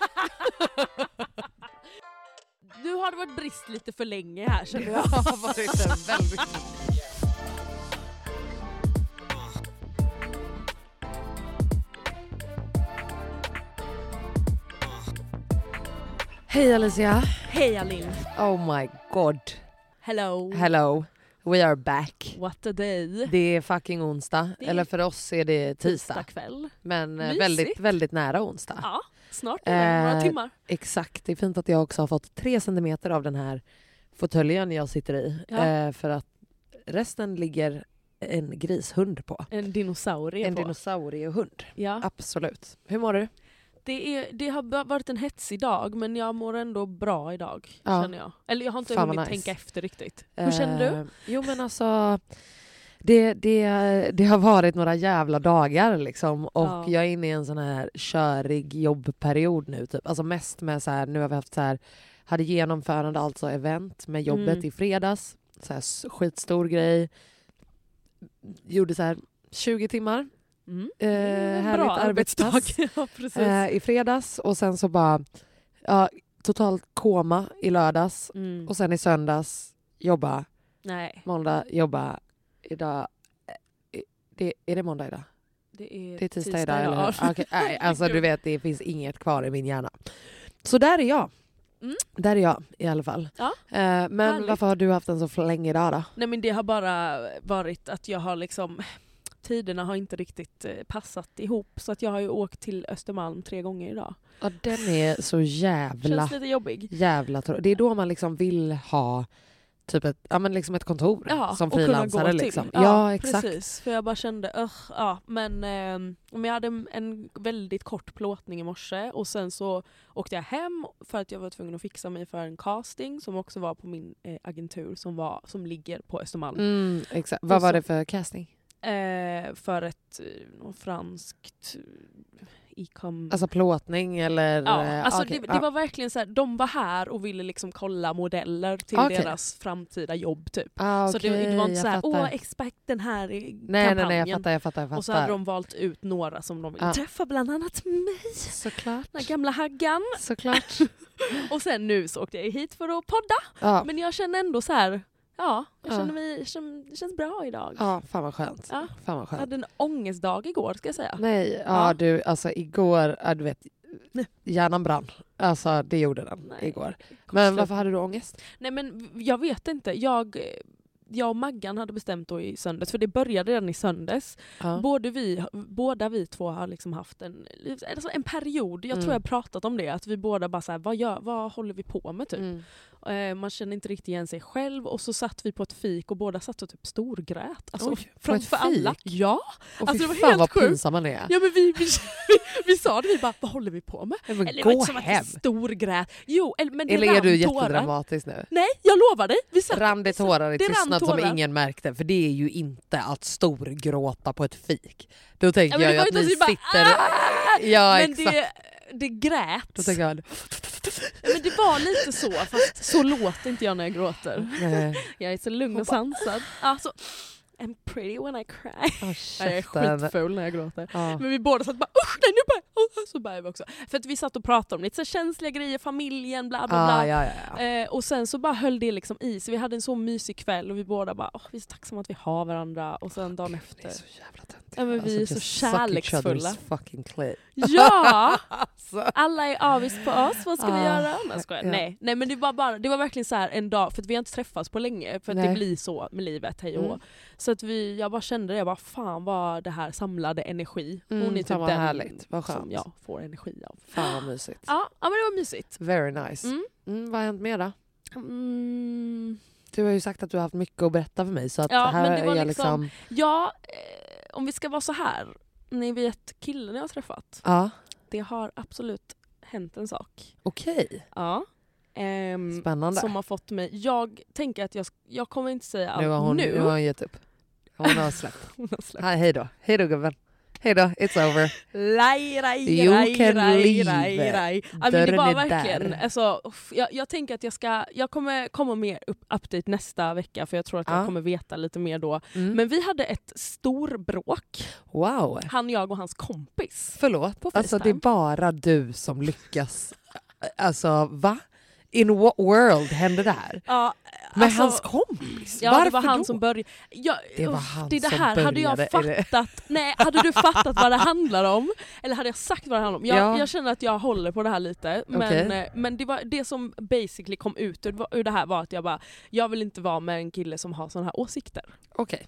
Nu har det varit brist lite för länge här känner jag. Det har varit en väldigt... Hej Alicia! Hej Alin. Oh my god. Hello. Hello. We are back. What a day. Det är fucking onsdag, Det är eller för oss är det tisdag. Tisdag kväll. Men eh, Mysigt. väldigt, väldigt nära onsdag. Ja, snart det. Några Eh, timmar. Exakt, det är fint att jag också har fått tre centimeter av den här fåtöljen jag sitter i. Ja. Eh, för att resten ligger en grishund på. En dinosaurie En på. dinosauriehund. ja. Absolut. Hur mår du? det, är, det har varit en hetsig dag men jag mår ändå bra idag. Ja. Känner jag. Eller jag har inte Fan hunnit nice. tänka efter riktigt. Hur känner du? Eh, Jo men alltså det, det, det har varit några jävla dagar liksom och Ja. jag är inne i en sån här körig jobbperiod nu. Typ. Alltså mest med så här, nu har vi haft så här, hade genomförande, alltså event med jobbet Mm. i fredags. Så här skitstor grej. Gjorde så här 20 timmar Mm. eh, härligt bra arbetsdag. ja, eh, i fredags och sen så bara ja, totalt koma i lördags Mm. och sen i söndags jobba Nej, Måndag, jobba. Idag... eh, Det, är det måndag idag? det är, Det är tisdag, idag, eller ja. hur? Ah, okej. Nej, alltså du vet, det finns inget kvar i min hjärna. Så där är jag. Mm. Där är jag i alla fall. Ja, Eh, men härligt. varför har du haft en så flängig dag då? Nej men det har bara varit att jag har liksom Tiderna har inte riktigt eh, passat ihop så att jag har ju åkt till Östermalm tre gånger idag. Ja, den är så jävla, Känns lite jobbig. jävla. Det är då man liksom vill ha typ ett, ja, men liksom ett kontor Ja, som frilansare. Liksom. Ja, Ja, exakt. Precis, för jag bara kände, uh, ja men eh, men jag hade en, väldigt kort plåtning i morse och sen så åkte jag hem för att jag var tvungen att fixa mig för en casting som också var på min eh, agentur som, var, som ligger på Östermalm. Mm, exakt. Vad Och var så- det för casting? Eh, för ett eh, franskt eh, e-com... Alltså plåtning eller? Ja, eh, alltså okej, det, det var verkligen så här, de var här och ville liksom kolla modeller till Okej. deras framtida jobb typ. Ah, så det, det var inte så här, jag åh expect den här i Nej, nej, kampanjen. nej, jag fattar, jag fattar. Jag fattar. och så hade de valt ut några som de ville Ja. träffa, bland annat mig, Såklart. den gamla haggan. Såklart. Och sen nu så åkte jag hit för att podda, Ja, men jag känner ändå så här, ja, jag Ja. känner mig, det känns bra idag. ja, fan vad skönt. Ja. Fan vad Jag skönt. hade en ångestdag igår ska jag säga. Nej, ja, Ja. du, alltså igår, ja, du vet, hjärnan brann. Alltså det gjorde den Nej. igår. Men varför hade du ångest? Nej men jag vet inte. Jag, jag och Maggan hade bestämt då i söndags, för det började redan i söndags. Ja. Både vi, båda vi två har liksom haft en, alltså en period, jag tror Mm. jag pratat om det, att vi båda bara såhär, vad, gör, vad håller vi på med typ? Mm. Eh, man känner inte riktigt igen sig själv och så satt vi på ett fik och båda satt och typ storgrät. Alltså, Oj, framför alla. Ja! Och Alltså, det var fan helt vad sjukt. pinsam man är. ja men vi, vi, vi, vi sa det, vi bara, vad håller vi på med? Men Eller gå inte som att hem! storgrät. Jo, eller, men det Eller är du tårar. jättedramatisk nu? Nej, jag lovar dig. Vi satt, Rann det tårar i tystnad lät som ingen märkte för det är ju inte att storgråta på ett fik. Då tänker Ja, jag ju att ni bara, sitter... "Ah!" Ja Men exakt. det, det grät. Då tänker jag... Men det var lite så, fast så låter inte jag när jag gråter. Nej, Jag är så lugn och sansad. Alltså, I'm pretty when I cry. oh, Jag är skitful när jag gråter. Ja. Men vi båda satt bara usch nej nu börjar. Och så började vi också. För att vi satt och pratade om lite så känsliga grejer, familjen, bla bla bla. Ah, ja, ja, ja. Eh, och sen så bara höll det liksom i så vi hade en så mysig kväll och vi båda bara åh, vi är så tacksamma att vi har varandra och sen dagen Ni efter. är så jävla töntiga. Men vi är Alltså, så suck each kärleksfulla. fucking clit. Ja! Alltså. Alla är avis på oss, vad ska vi Ah, göra? Nej, jag. Nej, nej men det var, bara, det var verkligen så här en dag, för att vi har inte träffats på länge, för att det blir så med livet, hej och Mm. hå. Så att vi, jag bara kände det, jag bara fan vad det här samlade energi. Mm, Hon är typ den härligt, vad som skönt. jag får energi av. Fan vad mysigt. Ja, ja men det var mysigt. Very nice. Mm. Mm, vad har hänt mer då? Mm. Du har ju sagt att du har haft mycket att berätta för mig så att Ja, här men det var är jag liksom- liksom... Ja, eh, om vi ska vara så här. Ni vet killen jag har träffat. Ja, Det har absolut hänt en sak. okej. Ja. Ehm, Spännande. som har fått mig... Jag tänker att jag, jag kommer inte säga allt Nu har hon, nu. nu har hon gett upp. Hon har släppt. Hon har släppt. Hej hej då. Hej då gubben. Hej då, it's over. Laj, raj, You raj, can raj, leave. raj, raj. Men det var verkligen, där. alltså, jag, jag tänker att jag ska, jag kommer komma mer upp, update nästa vecka för jag tror att jag Ja. kommer veta lite mer då. Mm. Men vi hade ett stor bråk, Wow. han, jag och hans kompis. Förlåt, På alltså det är bara du som lyckas. Alltså va? In what world hände det här? Ja, Med alltså- hans kompis? Ja Varför det var han då? som började. Ja, Det var han det, det som här hade jag började, är det- fattat. Nej, hade du fattat vad det handlar om? Eller hade jag sagt vad det handlar om? Jag, Ja. jag känner att jag håller på det här lite. Men, Okej. eh, men det, var, det som basically kom ut ur, ur det här var att jag bara, jag vill inte vara med en kille som har sådana här åsikter. Okej.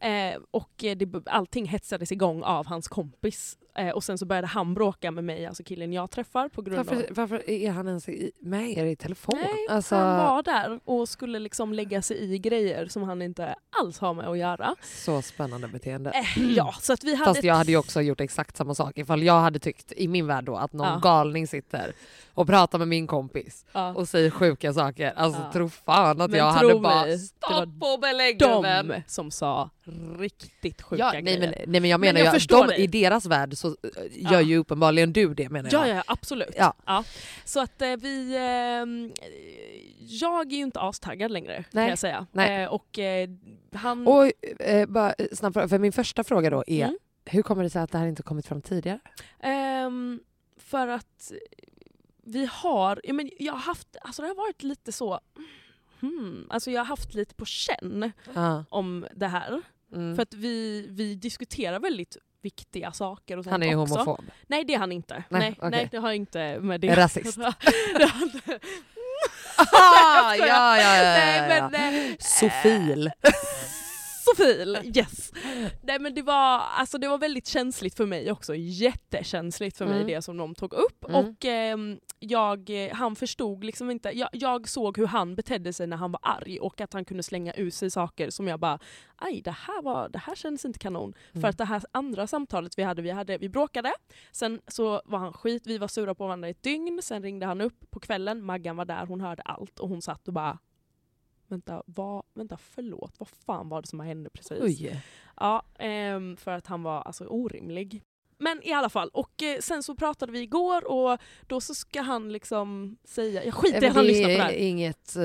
Eh, och eh, det, allting hetsades igång av hans kompis. Eh, och sen så började han bråka med mig, alltså killen jag träffar på grund av... Varför, varför är han ens med er i telefon? Nej, alltså, han var där och skulle liksom lägga sig i grejer som han inte alls har med att göra. Så spännande beteende. Eh, ja, så att vi hade Fast jag hade ju också gjort exakt samma sak ifall jag hade tyckt i min värld då att någon Ja. galning sitter och pratar med min kompis Ja. och säger sjuka saker. Alltså Ja. tro fan att Men jag hade bara mig, det stopp och belägg de gubben." som sa riktigt sjuka Ja, nej, grejer. men, nej men jag Men menar jag ju att förstår de, i deras värld så eh, gör Ja. ju uppenbarligen du det menar jag. Ja, ja absolut. Ja. Så att eh, vi... ehm, jag är ju inte astaggad längre Nej. kan jag säga. Nej. Eh, och eh, han... Och eh, bara eh, snabbt, för min första fråga då är Mm. hur kommer det sig att det här inte kommit fram tidigare? Ehm, för att vi har, ja, men jag har haft, alltså det har varit lite så, hmm, alltså jag har haft lite på känn Ja. om det här. Mm. För att vi, vi diskuterar väldigt viktiga saker och sånt Han är ju också. homofob. Nej det är han inte. Nej, Nej, okej. nej det har jag inte med det rasist. Ah, ja, ja, ja, Nej ja, men... ja. eh, Sofil. Sofil, yes. Nej men det var, alltså det var väldigt känsligt för mig också, jättekänsligt för mig Mm. det som de tog upp. Mm. Och ehm, jag, eh, han förstod liksom inte, jag, jag såg hur han betedde sig när han var arg och att han kunde slänga ut sig saker som jag bara, aj det här, var, det här kändes inte kanon. Mm. För att det här andra samtalet vi hade, vi, hade, vi bråkade, sen så var han skit, vi var sura på varandra i ett dygn, sen ringde han upp på kvällen, Maggan var där, hon hörde allt och hon satt och bara Vänta, vad, vänta förlåt, vad fan var det som hände precis? Oj. Ja, ehm, för att han var alltså orimlig. Men i alla fall, och eh, sen så pratade vi igår och då så ska han liksom säga, jag skiter i att han det lyssnar på det är här. inget eh,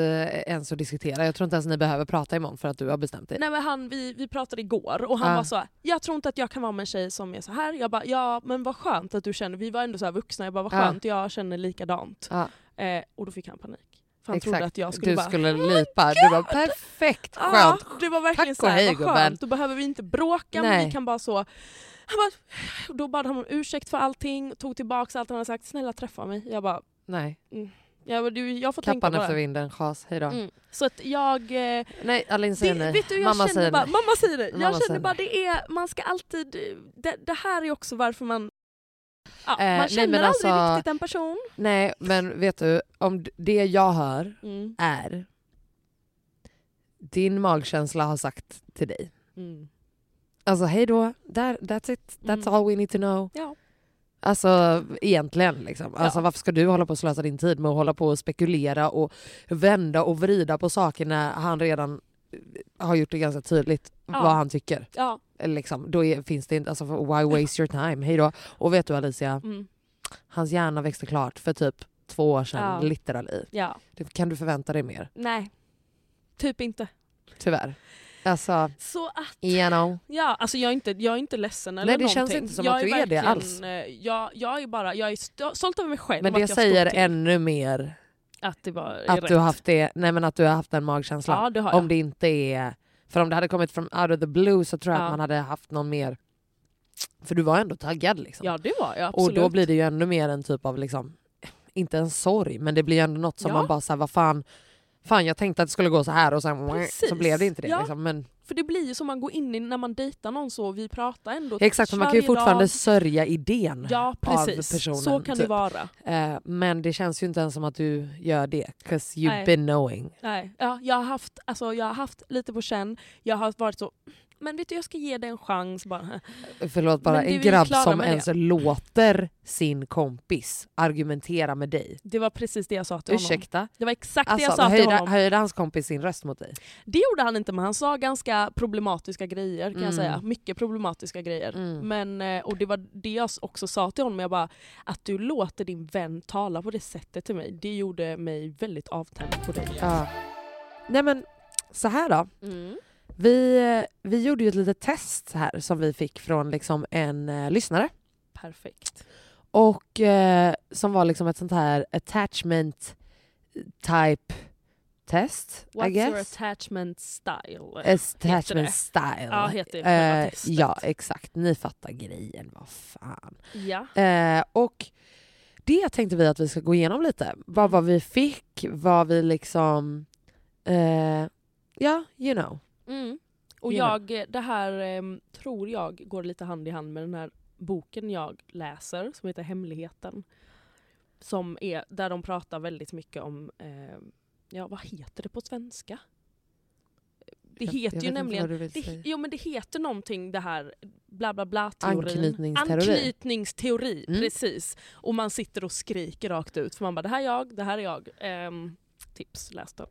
ens att diskutera. Jag tror inte ens ni behöver prata imorgon för att du har bestämt dig. Nej men han, vi, vi pratade igår och han Ah. var så här, jag tror inte att jag kan vara med en tjej som är så här. Jag bara, ja men vad skönt att du känner, vi var ändå så här vuxna, jag bara vad Ah. skönt, jag känner likadant. Ja, Eh, och då fick han panik. För han trodde exakt. att jag skulle du bara, skulle lipa. Du var perfekt, Ja, skönt. det var verkligen Tack och hej, gubben. då behöver vi inte bråka, men Nej. vi kan bara så... Han bara, då bad han om ursäkt för allting, tog tillbaka allt han hade sagt, snälla träffa mig. Jag bara, Nej, jag, bara, du, jag får kappan efter vinden, chas, hejdå. Mm. Så att jag... Eh, Nej, Alin säger det, nej. vet du, jag Mamma känner säger bara, nej. mamma säger. Mamma jag känner bara nej. det är, man ska alltid, det, det här är också varför man, ja, Eh, nej, man känner men aldrig alltså- riktigt en person. Nej, men vet du, om det jag hör Mm. är din magkänsla har sagt till dig. Mm. Alltså hej då, That, that's it, that's Mm. all we need to know. Ja. Alltså egentligen liksom. Alltså, Ja. varför ska du hålla på och slösa din tid med att hålla på och spekulera och vända och vrida på saker när han redan har gjort det ganska tydligt Ja. vad han tycker. Ja. Liksom, då är, finns det inte, alltså why waste your time? Hej då. Och vet du Alicia, Mm. hans hjärna växte klart för typ två år sedan, Ja. literally. ja. Det, kan du förvänta dig mer? Nej. Typ inte. Tyvärr. Alltså, Så att, you know. ja, alltså jag är inte, jag är inte ledsen eller Nej, det någonting. känns inte som jag att du är det verkligen, alls. eh, Jag, jag är bara, jag är sto- stolt över mig själv. Men det säger ännu mer Att det var att rätt. du har haft det, nej men att du har haft den magkänslan. Ja det. Om det inte är... För om det hade kommit från out of the blue så tror jag Ja. att man hade haft någon mer... För du var ändå taggad liksom. Ja det var jag och absolut. då blir det ju ännu mer en typ av, liksom, inte en sorg, men det blir ändå något som Ja. man bara såhär, vad fan, fan jag tänkte att det skulle gå så här och sen så Precis. blev det inte det. Ja. Liksom. Men, För det blir ju som man går in i när man dejtar någon så, vi pratar ändå exakt, för man kan ju fortfarande dag. sörja idén. Ja precis, personen, så kan det typ. vara. Eh, men det känns ju inte ens som att du gör det, 'cause you've Nej. been knowing. Nej, ja, jag, har haft, alltså, jag har haft lite på känn, jag har varit så, men vet du jag ska ge det en chans bara. Förlåt, bara det en grabb som ens låter sin kompis argumentera med dig. Det var precis det jag sa till honom. Ursäkta? Det var exakt det Alltså, jag sa till höjde, honom. höjde hans kompis sin röst mot dig? Det gjorde han inte men han sa ganska problematiska grejer kan Mm. jag säga. Mycket problematiska grejer. Mm. Men, eh, och det var det jag också sa till honom, jag bara, att du låter din vän tala på det sättet till mig, det gjorde mig väldigt avtänd på dig. Ja. Nej men, så här då. Mm. Vi, vi gjorde ju ett litet test här som vi fick från liksom en eh, lyssnare. Perfekt. Och eh, som var liksom ett sånt här attachment type test, I What's your guess. attachment style? Attachment style. Ja, heter det Eh, ja, exakt. Ni fattar grejen. Vad fan. Ja. Eh, och det tänkte vi att vi ska gå igenom lite. Vad, vad vi fick, vad vi liksom... Eh, ja, you know. Mm. Och jag, det här em, tror jag går lite hand i hand med den här boken jag läser som heter Hemligheten. Som är, där de pratar väldigt mycket om, em, ja vad heter det på svenska? Det Jag- heter jag ju nämligen, det, jo men det heter någonting det här bla bla bla teorin. Anknytningsteori. Anknytningsteori, Mm. precis. Och man sitter och skriker rakt ut för man bara det här är jag, det här är jag. Em, tips, läs den.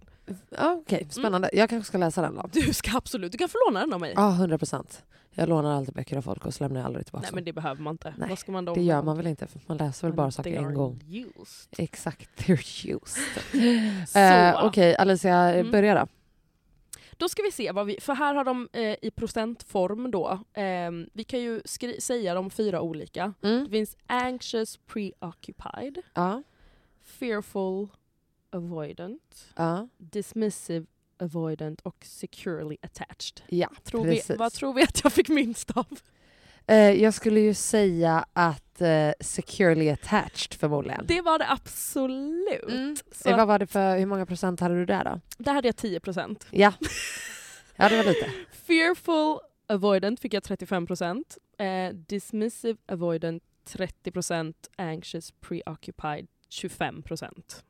Ja, Okej, spännande. Jag kanske ska läsa den då. Du ska absolut, du kan få låna den av mig. Ja, 100 procent. Jag lånar alltid böcker av folk och så lämnar jag aldrig tillbaka Nej men det behöver man inte. Nej, Vad ska man då Det gör man väl inte, för man läser väl Men bara saker en gång. Used. Exakt, they're used. Eh, Okej, Alicia, Mm. börja då. då ska vi se vad vi, för här har de eh, i procentform då, ehm, vi kan ju säga de fyra olika. Det Mm. finns anxious preoccupied, Ja, fearful avoidant, ja, dismissive avoidant och securely attached. ja Tror vi, vad tror vi att jag fick minst av? Eh, jag skulle ju säga att eh, securely attached förmodligen. Det var det absolut. Mm. Så Eh, vad var det för, hur många procent hade du där då? där hade jag 10%. Ja, ja det var lite. Fearful avoidant fick jag 35%. Eh, dismissive avoidant 30%. Anxious preoccupied 25%.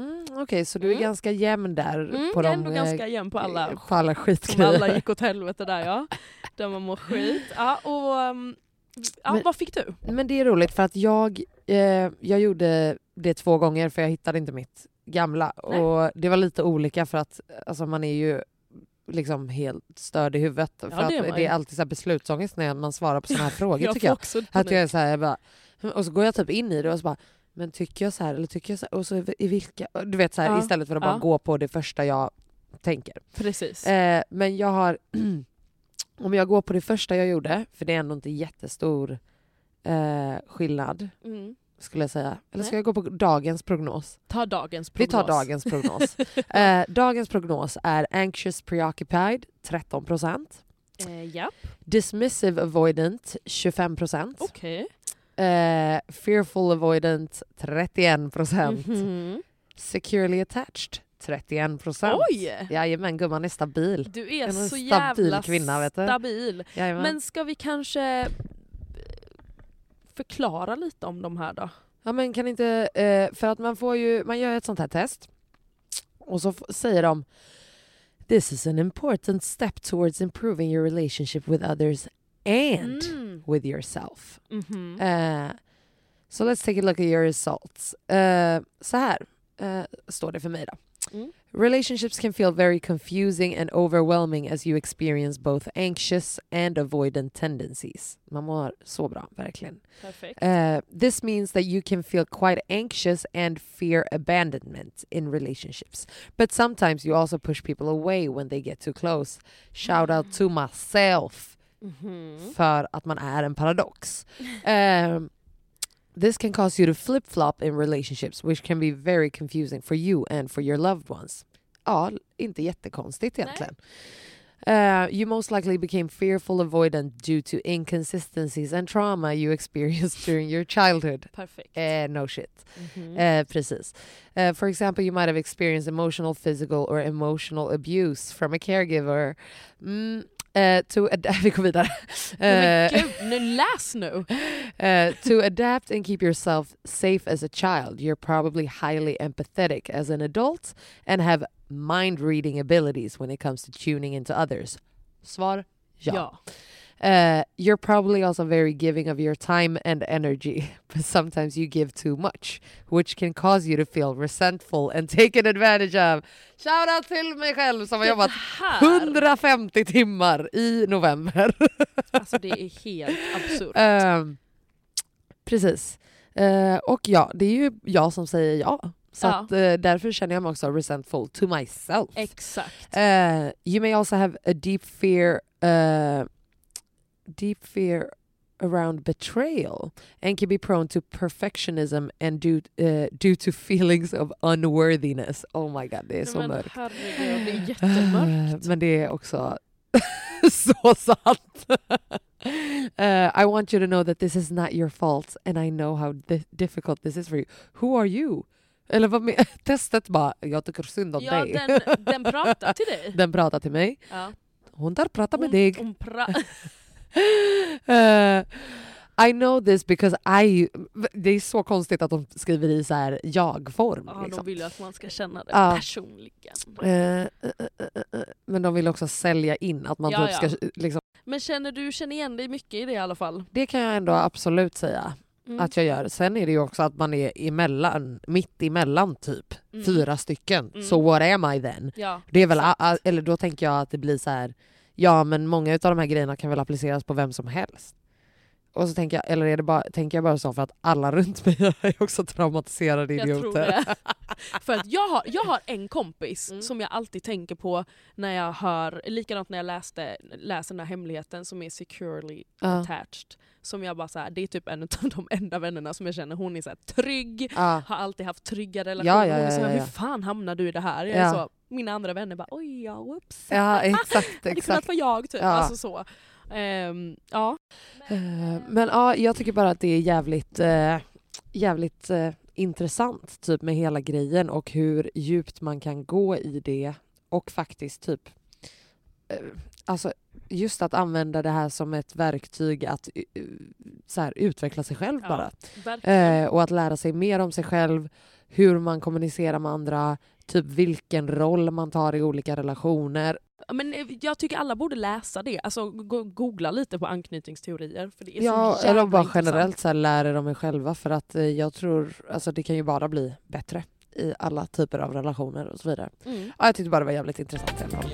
Mm, Okej, så du är Mm. ganska jämn där Mm, på jag är de ändå eh, ganska jämn på alla. på alla Som skitgrejer. alla gick åt helvete där ja. Där man mår skit. Ja, och, um, ja, Men- vad fick du? Men det är roligt för att jag, eh, jag gjorde det två gånger för jag hittade inte mitt gamla. Nej. Och det var lite olika för att alltså, man är ju liksom helt störd i huvudet. för det att det är alltid så här beslutsångest när man svarar på såna här frågor jag tycker jag. också Att jag är så här, jag bara, och så går jag typ in i det och så bara men tycker jag så här eller tycker jag så här? Och så i vilka? Du vet så här, Ja, istället för att bara ja. gå på det första jag tänker. Precis. Eh, men jag har, om jag går på det första jag gjorde, för det är ändå inte jättestor eh, skillnad Mm. skulle jag säga. Eller ska Nej. jag gå på dagens prognos? Ta dagens Vi prognos. tar dagens prognos. eh, dagens prognos är anxious preoccupied 13%. Eh, ja, Dismissive avoidant 25%. okej. Eh, fearful avoidant 31%. Mhm. Securely attached 31%. Oj! Jajamän gumman är stabil. Du är En så stabil jävla kvinna, vet du. stabil. Jajamän. Men ska vi kanske eh, förklara lite om de här då? Ja men kan inte, eh, för att man får ju, man gör ett sånt här test och så säger de This is an important step towards improving your relationship with others and Mm. With yourself. Mhm. Eh, so let's take a look at your results. Eh, så här eh, står det för mig då. Mm. Relationships can feel very confusing and overwhelming as you experience both anxious and avoidant tendencies. Man mår så bra, verkligen. Uh, this means that you can feel quite anxious and fear abandonment in relationships. But sometimes you also push people away when they get too close. Shout out to myself Mhm. för att man är en paradox. Um, this can cause you to flip-flop in relationships which can be very confusing for you and for your loved ones. Ja, inte jättekonstigt egentligen. Uh, you most likely became fearful avoidant due to inconsistencies and trauma you experienced during your childhood. Perfekt. Eh, no shit. Mhm. Eh, precis. Eh, for example, you might have experienced emotional, physical or emotional abuse from a caregiver. Mm, eh, to vi går vidare. Men Eh, gud, nu läs nu! uh, to adapt and keep yourself safe as a child, you're probably highly empathetic as an adult and have mind reading abilities when it comes to tuning into others. Svar ja. Ja. Uh, you're probably also very giving of your time and energy, but sometimes you give too much, which can cause you to feel resentful and taken advantage of. Shoutout till mig själv som har jobbat här, 150 timmar i november. alltså det är helt absurt. Ehm, precis. Eh, och ja, det är ju jag som säger ja. Så Ja. Att, eh, därför känner jag mig också resentful to myself. Exakt. Uh, you may also have a deep fear, uh, deep fear around betrayal, and can be prone to perfectionism and due uh, due to feelings of unworthiness. Oh my god, det är så Men mörkt. herregud, det är jättemörkt. Men det är också så sant. Uh, I want you to know that this is not your fault and I know how di- difficult this is for you. Who are you? Eller vad men- testet bara, jag tycker synd om Ja, dig. den, den pratar till dig. Den pratar till mig. Ja. Hon där pratar med Hon, dig. hon pra- Eh, I know this because I... Det är så konstigt att de skriver i så här jag-form. ja, de liksom. vill ju att man ska känna det Ja. personligen. Eh, men de vill också sälja in att man Ja, typ ja. ska... Liksom, Men känner du känner igen dig mycket i det i alla fall? det kan jag ändå absolut säga Mm. att jag gör. Sen är det ju också att man är emellan, mitt emellan typ Mm. fyra stycken. Mm. Så what am I then? Ja, Det är väl, eller då tänker jag att det blir så här. Ja men många av de här grejerna kan väl appliceras på vem som helst. Och så tänker jag, eller är det bara, tänker jag bara så för att alla runt mig är också traumatiserade Jag tror idioter. det. För att jag har, jag har en kompis Mm. som jag alltid tänker på när jag hör, likadant när jag läste, läser den här hemligheten som är securely Ja. attached. Som jag bara så här, det är typ en av de enda vännerna som jag känner, hon är så här trygg, Ja. har alltid haft trygga relationer. Ja, ja, ja, ja, ja. Hur fan hamnar du i det här? Jag är så, mina andra vänner bara oj ja, whoops. ja exakt. Det hade kunnat exakt. vara jag typ. Ja. Alltså så. Ehm, ja. Eh, Men ja, jag tycker bara att det är jävligt, eh, jävligt eh, intressant typ med hela grejen och hur djupt man kan gå i det och faktiskt typ eh, alltså just att använda det här som ett verktyg att eh, så här, utveckla sig själv Ja. bara. Eh, och att lära sig mer om sig själv, hur man kommunicerar med andra, typ vilken roll man tar i olika relationer. Men eh, jag tycker alla borde läsa det, alltså go- googla lite på anknytningsteorier. För det är Ja, så eller bara intressant. generellt så här, lär er om er själva för att eh, jag tror, alltså det kan ju bara bli bättre i alla typer av relationer och så vidare. Mm. Ja, jag tyckte bara det var jävligt intressant i alla fall.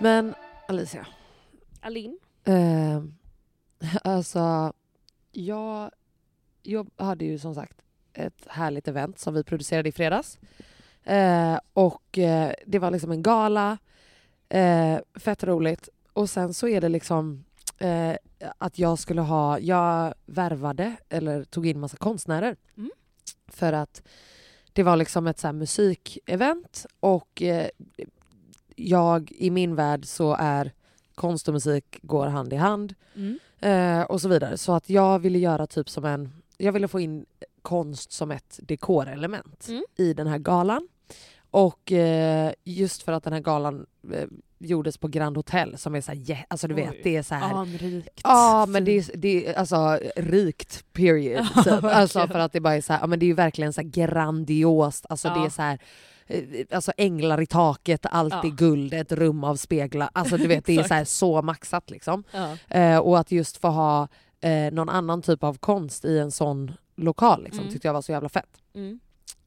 Men Alicia, Alin? eh, alltså jag, jag hade ju som sagt ett härligt event som vi producerade i fredags. Eh, och eh, det var liksom en gala, eh, fett roligt. Och sen så är det liksom eh, att jag skulle ha, jag värvade eller tog in massa konstnärer. Mm. För att det var liksom ett så här musikevent och eh, jag, i min värld så är konst och musik går hand i hand Mm. och så vidare. Så att jag ville göra typ som en, jag ville få in konst som ett dekorelement Mm. i den här galan. Och eh, just för att den här galan eh, gjordes på Grand Hotel som är så här, yeah, alltså du Oj. vet det är så här Anrikt. Ja men det är, det är alltså rikt period. Ja, typ. Alltså för att det bara är så här, ja men det är ju verkligen så här grandiost. Alltså det Ja. är så här eh, Alltså änglar i taket, allt Ja. är guld, ett rum av speglar. Alltså du vet det är så, här, så maxat liksom. Ja. Eh, och att just få ha eh, någon annan typ av konst i en sån lokal liksom, Mm. tyckte jag var så jävla fett. Mm.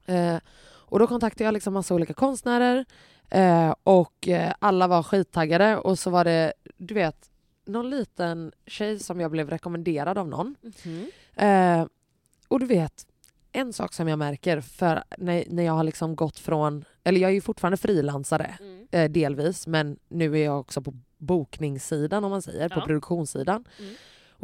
Eh, Och då kontaktade jag liksom massa olika konstnärer eh, och eh, alla var skittaggade och så var det, du vet, någon liten tjej som jag blev rekommenderad av någon. Eh, och du vet, en sak som jag märker för när, när jag har liksom gått från, eller jag är ju fortfarande frilansare Mm. eh, delvis, men nu är jag också på bokningssidan om man säger, på Ja. produktionssidan. Mm.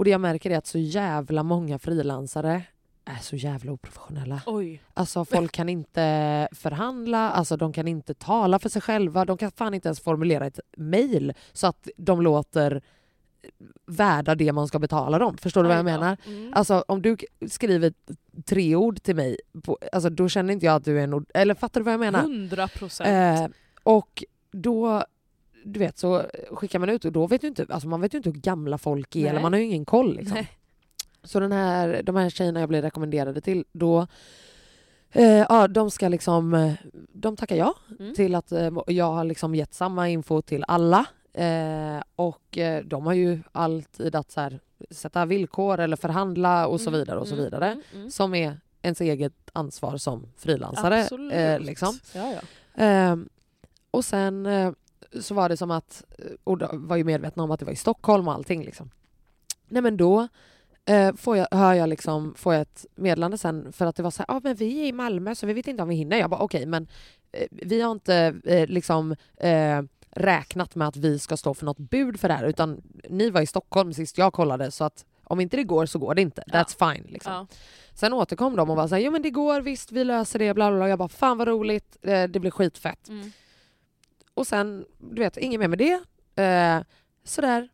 Och det jag märker är att så jävla många frilansare är så jävla oprofessionella. Oj. Alltså folk kan inte förhandla, alltså de kan inte tala för sig själva, de kan fan inte ens formulera ett mejl så att de låter värda det man ska betala dem. Förstår du vad jag menar? Mm. Alltså om du skriver tre ord till mig, på, alltså, då känner inte jag att du är en ord... Eller fattar du vad jag menar? 100 procent. Eh, och då, du vet, så skickar man ut och då vet du inte, alltså man vet ju inte hur gamla folk är, Nej. eller man har ju ingen koll. Liksom. Så den här, de här tjejerna jag blev rekommenderade till, då eh, ja, de ska liksom, de tackar ja Mm. till att eh, jag har liksom gett samma info till alla. Eh, och eh, de har ju alltid att så här, sätta villkor eller förhandla och så Mm, vidare och så mm, vidare. mm, mm. Som är ens eget ansvar som frilansare. Eh, liksom. Ja, ja. Ehm, och sen eh, så var det som att, och då var ju medvetna om att det var i Stockholm och allting. Liksom. Nej men då eh, får jag, hör jag liksom, får jag ett meddelande sen för att det var så här, ah, men vi är i Malmö så vi vet inte om vi hinner. Jag bara okej men eh, vi har inte eh, liksom eh, räknat med att vi ska stå för något bud för det här utan ni var i Stockholm sist jag kollade så att om inte det går så går det inte. Ja. That's fine. Liksom. Ja. Sen återkom de och var såhär, jo men det går visst, vi löser det, bla bla bla. Jag bara, fan vad roligt, eh, det blir skitfett. Mm. Och sen, du vet, inget mer med det. Eh, sådär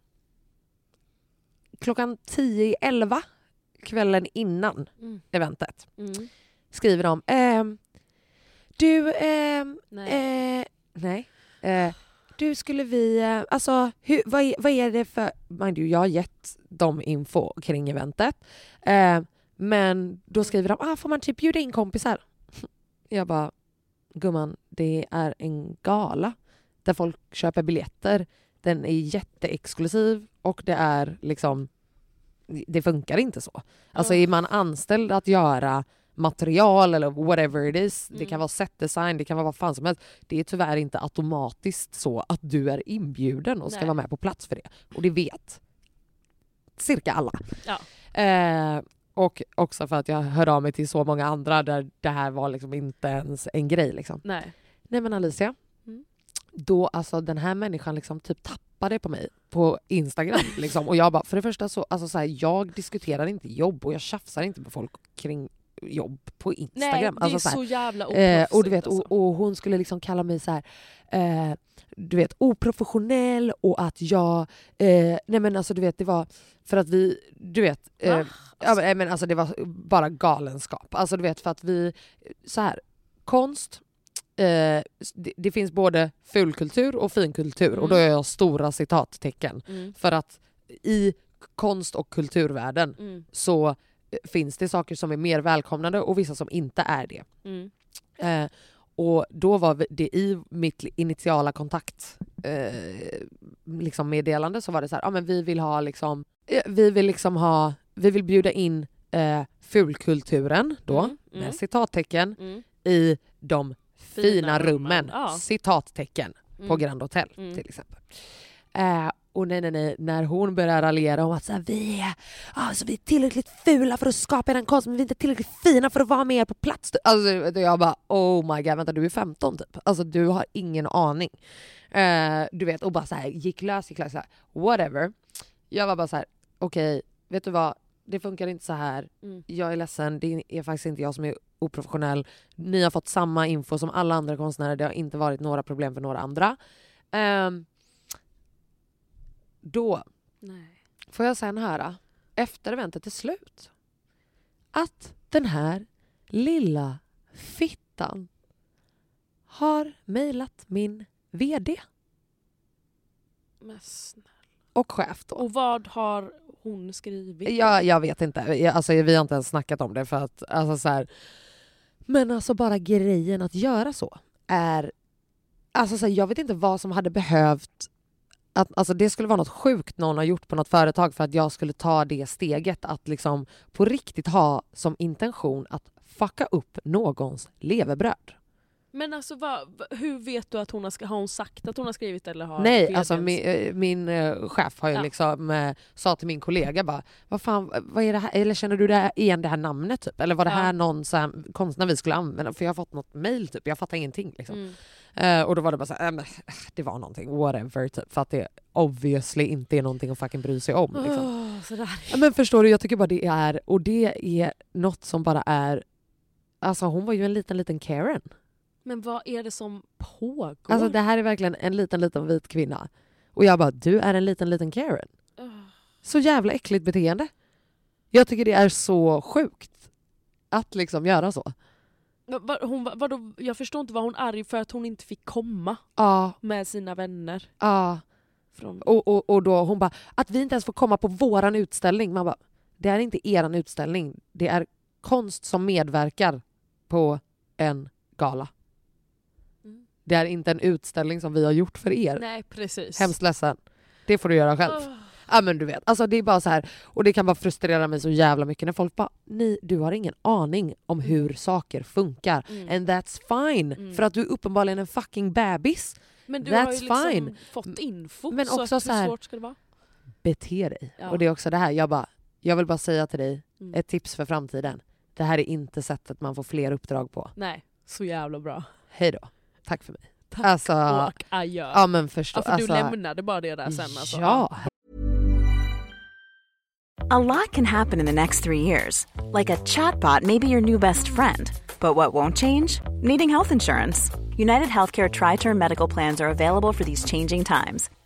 klockan 10 i 11 kvällen innan Mm. eventet Mm. skriver de, ehm, du, ehm, Nej. eh, nej, eh, du skulle vi, eh, alltså hur, vad, är, vad är det för, mind you, jag har gett dem info kring eventet. Eh, men då skriver de, ah, får man typ bjuda in kompisar? Jag bara, gumman, det är en gala där folk köper biljetter. Den är jätteexklusiv och det är liksom, det funkar inte så. Alltså Ja. är man anställd att göra material eller whatever it is, det Mm. kan vara setdesign, det kan vara vad fan som helst. Det är tyvärr inte automatiskt så att du är inbjuden och ska Nej. vara med på plats för det. Och det vet cirka alla. Ja. Eh, och också för att jag hörde av mig till så många andra där det här var liksom inte ens en grej. Liksom. Nej. Nej men Alicia, Mm. Då alltså den här människan liksom typ tappade på mig på Instagram. Liksom. Och jag bara, för det första så, alltså så här, jag diskuterar inte jobb och jag tjafsar inte med folk kring jobb på Nej, Instagram. det är alltså, så så jävla Eh, och, du vet, alltså. och, och hon skulle liksom kalla mig så här, eh, du vet, oprofessionell och att jag... Eh, nej men alltså du vet, det var för att vi... Du vet, eh, Va? ja, men, nej, men alltså det var bara galenskap. Alltså du vet för att vi... Så här, konst, eh, det, det finns både fulkultur och finkultur och Mm. då är jag stora citattecken. Mm. För att i konst och kulturvärlden Mm. så eh, finns det saker som är mer välkomnande och vissa som inte är det. Mm. Eh, och då var det i mitt initiala kontakt eh, liksom meddelande så var det så här, ja men vi vill ha liksom, eh, vi vill liksom ha, vi vill bjuda in eh, fulkulturen då, Mm, med mm. citattecken, Mm. i de fina, Fina rummen, ja. citattecken, på Mm. Grand Hotel Mm. till exempel. Eh, och nej, nej, nej, när hon börjar raljera om att så här, vi, är, alltså, vi är tillräckligt fula för att skapa den konsten men vi är inte tillräckligt fina för att vara med på plats. Alltså, jag bara oh my god, vänta du är 15 typ. Alltså du har ingen aning. Eh, du vet, och bara så här, gick lös, gick lös, så här, whatever. Jag var bara så här, okej, vet du vad? Det funkar inte så här. Mm. Jag är ledsen, det är faktiskt inte jag som är oprofessionell. Ni har fått samma info som alla andra konstnärer, det har inte varit några problem för några andra. Ehm, då Nej. får jag sen höra, efter eventet är slut, att den här lilla fittan har mejlat min VD Men snälla. och chef då. Och vad har hon skrivit? Jag, jag vet inte. Alltså, vi har inte ens snackat om det. för att alltså, så här, men alltså bara grejen att göra så är... Alltså, så här, jag vet inte vad som hade behövt... Att, alltså, det skulle vara något sjukt någon har gjort på något företag för att jag skulle ta det steget att liksom på riktigt ha som intention att fucka upp någons levebröd. Men alltså vad- hur vet du att hon har, har hon sagt att hon har skrivit eller har Nej, alltså min, eh, min eh, chef har ju Ja. liksom eh, sa till min kollega bara, vad fan, vad är det här? Eller känner du det här, igen det här namnet typ? Eller var det Ja. här någon så här, konstnär vi skulle använda? För jag har fått något mail typ, jag fattar ingenting liksom. Mm. Eh, och då var det bara så här, äh, men, det var någonting, whatever typ. För att det obviously inte är någonting att fucking bry sig om. Liksom. Ja, Men förstår du, jag tycker bara det är, och det är något som bara är, alltså hon var ju en liten liten Karen. Men vad är det som pågår? Alltså det här är verkligen en liten liten vit kvinna. Och jag bara, du är en liten liten Karen. Åh. Så jävla äckligt beteende. Jag tycker det är så sjukt att liksom göra så. Hon, va- vadå, jag förstår inte, var hon arg för att hon inte fick komma Ja, med sina vänner? ja. Från... Och, och, och då hon bara, att vi inte ens får komma på våran utställning. Man bara, det är inte eran utställning. Det är konst som medverkar på en gala. Mm. Det är inte en utställning som vi har gjort för er. Nej precis. Hemskt ledsen. Det får du göra själv. Åh. Ja men du vet, alltså det är bara så här och det kan bara frustrera mig så jävla mycket när folk bara ni, du har ingen aning om hur saker funkar. Mm. And that's fine, Mm. för att du är uppenbarligen en fucking bebis. Men du har ju That's liksom fine. fått info, Men så också att så hur här- svårt ska det vara? Bete dig. Ja. Och det är också det här, jag bara, jag vill bara säga till dig, Mm. ett tips för framtiden. Det här är inte sättet man får fler uppdrag på. Nej, så jävla bra. Hej då. Tack för mig. Tack Alltså, och adjö. ja men förstå. ja, för alltså, du lämnade bara det där sen alltså. Ja, A lot can happen in the next three years. Like a chatbot may be your new best friend. But what won't change? Needing health insurance. United Healthcare Tri Term Medical Plans are available for these changing times.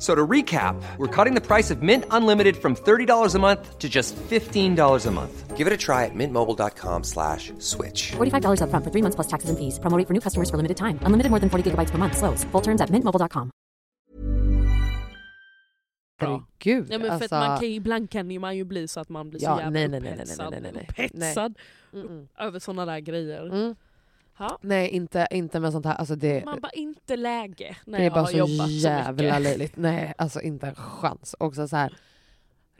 F- So to recap, we're cutting the price of Mint Unlimited from $30 a month to just $15 a month. Give it a try at mintmobile.com slash switch. $45 upfront for three months plus taxes and fees. Promo rate for new customers for limited time. Unlimited more than 40 gigabytes per month. Slows. Full terms at mintmobile.com. Bra. herregud. Ja, men för alltså, att man kan, ju- ibland kan ju man ju bli så att man blir så Ja, jävla nej, nej, nej, nej, nej, nej, nej. upphetsad Mm-mm. över såna där grejer. Mm. Ja. Nej, inte, inte med sånt här. Alltså det, Man bara inte läge när det är jag bara har så jobbat så jävla mycket. löjligt. Nej, alltså inte en chans. Också så här,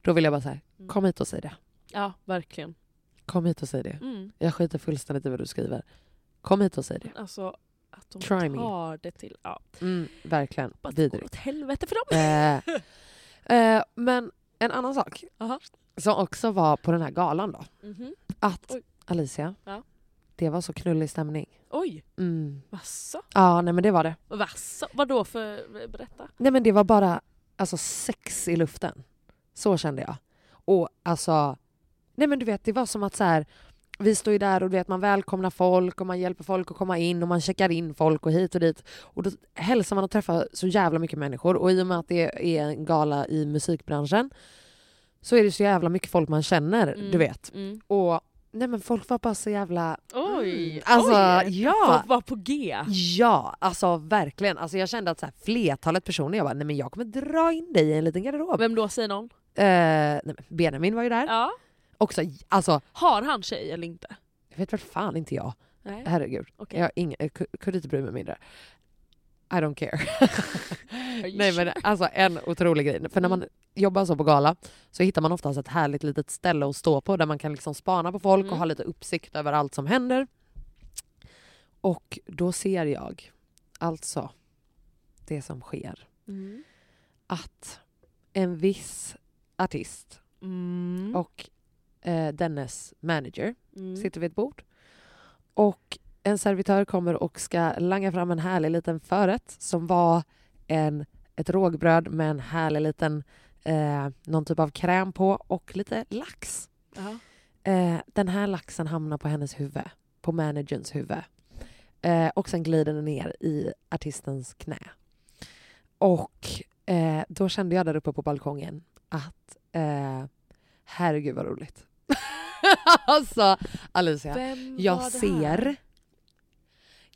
då vill jag bara säga, Mm. kom hit och säg det. Ja, verkligen. Kom hit och säg det. Mm. Jag skiter fullständigt i vad du skriver. Kom hit och säg det. Alltså att de Try me. tar det till... Ja, Mm, verkligen. bara Vidrigt. åt helvete för dem. Eh, eh, men en annan sak Aha. som också var på den här galan då. Mhm. Att Oj. Alicia, Ja. Det var så knullig stämning. Oj, Mm. vasså? Ja, nej men det var det. Vasså? Vadå för... Berätta. Nej men det var bara alltså, sex i luften. Så kände jag. Och alltså, nej men du vet det var som att så här, vi står ju där och du vet man välkomnar folk och man hjälper folk att komma in och man checkar in folk och hit och dit. Och då hälsar man och träffar så jävla mycket människor och i och med att det är en gala i musikbranschen så är det så jävla mycket folk man känner, Mm. du vet. Mm. Och nej men folk var bara så jävla... Oj! Mm. Alltså, oj. ja. Folk var på G. Ja, alltså verkligen. Alltså jag kände att så här, flertalet personer, jag bara, nej men jag kommer dra in dig i en liten garderob. Vem då, säger någon? Eh, nej, men Benjamin var ju där. Ja. Också, alltså, Har han tjej eller inte? jag vet väl fan inte jag. Nej. Herregud. Okej. Jag ing- ku- kunde inte bry mig mindre. I don't care. nej men alltså en otrolig grej. För när man jobbar så på gala så hittar man oftast ett härligt litet ställe att stå på där man kan liksom spana på folk och Mm. ha lite uppsikt över allt som händer. Och då ser jag alltså det som sker. Mm. att en viss artist Mm. och eh, dennes manager Mm. sitter vid ett bord och en servitör kommer och ska langa fram en härlig liten förrätt som var en, ett rågbröd med en härlig liten eh, någon typ av kräm på och lite lax. Ja. Eh, den här laxen hamnar på hennes huvud, på managerns huvud. Eh, och sen glider den ner i artistens knä. Och eh, då kände jag där uppe på balkongen att eh, herregud vad roligt. alltså Alicia, Vem jag ser?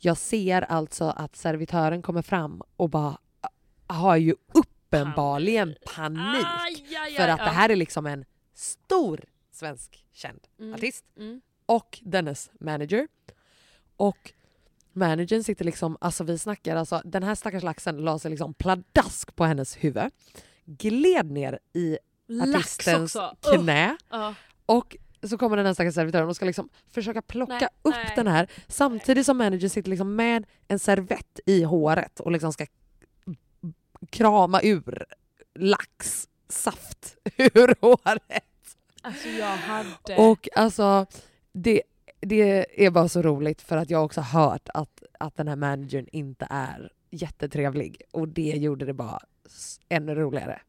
Jag ser alltså att servitören kommer fram och bara har ju uppenbarligen panik. Aj, aj, För aj, att det här är liksom en stor svensk känd Mm. artist. Mm. och dennes manager. Och managern sitter liksom, alltså vi snackar alltså, den här stackars laxen la sig liksom pladask på hennes huvud. Gled ner i artistens knä Ja. och så kommer den här stackars servitören och ska liksom försöka plocka Nej, upp nej. den här samtidigt som managern sitter liksom med en servett i håret och liksom ska krama ur laxsaft ur håret. Alltså jag hade... Och alltså, det, det är bara så roligt för att jag också har hört att, att den här managern inte är jättetrevlig och det gjorde det bara ännu roligare.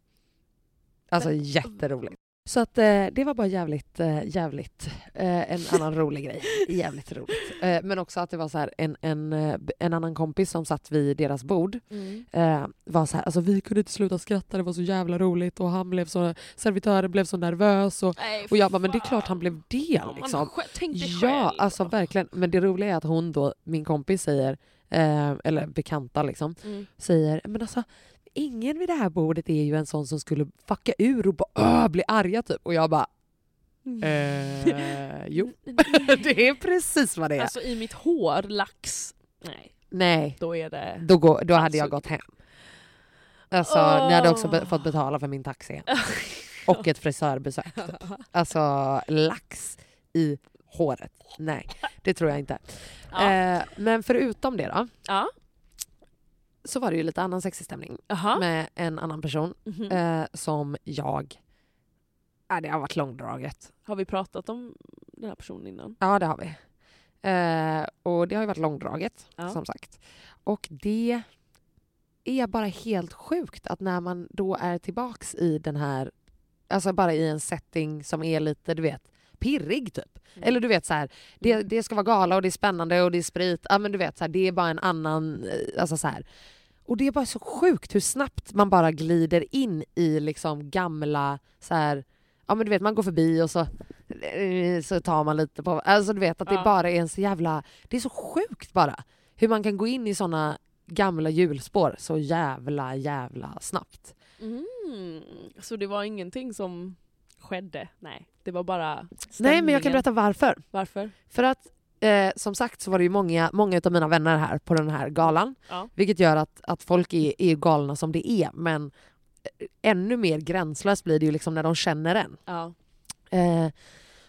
Alltså jätteroligt. Så att eh, det var bara jävligt, eh, jävligt, eh, en annan rolig grej. Jävligt roligt. Eh, men också att det var så här en, en, eh, en annan kompis som satt vid deras bord Mm. eh, var så här, alltså vi kunde inte sluta skratta, det var så jävla roligt och han blev så, servitören blev så nervös och Nej, och jag bara, men det är klart han blev det Ja, liksom. Tänk dig Ja, själv. alltså verkligen. Men det roliga är att hon då, min kompis säger, eller bekanta liksom, Mm. säger men alltså ingen vid det här bordet är ju en sån som skulle fucka ur och bara bli arga typ. Och jag bara, eh, jo. det är precis vad det är. Alltså i mitt hår, lax. Nej, Nej, då är det... då, går, då hade jag gått hem. Alltså, ni hade också be- fått betala för min taxi. Och ett frisörbesök. Alltså lax i håret. Nej, det tror jag inte. Ja. Eh, men förutom det då, ja. Så var det ju lite annan sexig stämning Jaha. med en annan person Mhm. eh, som jag... Ja, det har varit långdraget. Har vi pratat om den här personen innan? Ja, det har vi. Eh, och det har ju varit långdraget, Ja. som sagt. Och det är bara helt sjukt att när man då är tillbaks i den här, alltså bara i en setting som är lite, du vet, pirrig typ. Mm. Eller du vet så här, det, det ska vara gala och det är spännande och det är sprit. Ja men du vet så här, det är bara en annan, eh, alltså så här. Och det är bara så sjukt hur snabbt man bara glider in i liksom gamla så här, ja men du vet man går förbi och så, eh, så tar man lite på, alltså du vet att det Ja. bara är en så jävla, det är så sjukt bara. Hur man kan gå in i såna gamla hjulspår så jävla jävla snabbt. Mm. Så det var ingenting som skedde? Nej, det var bara Nej men jag stämningen. kan berätta varför. Varför? För att eh, som sagt så var det ju många, många av mina vänner här på den här galan. Ja. Vilket gör att, att folk är, är galna som det är men eh, ännu mer gränslöst blir det ju liksom när de känner en. Ja. Eh,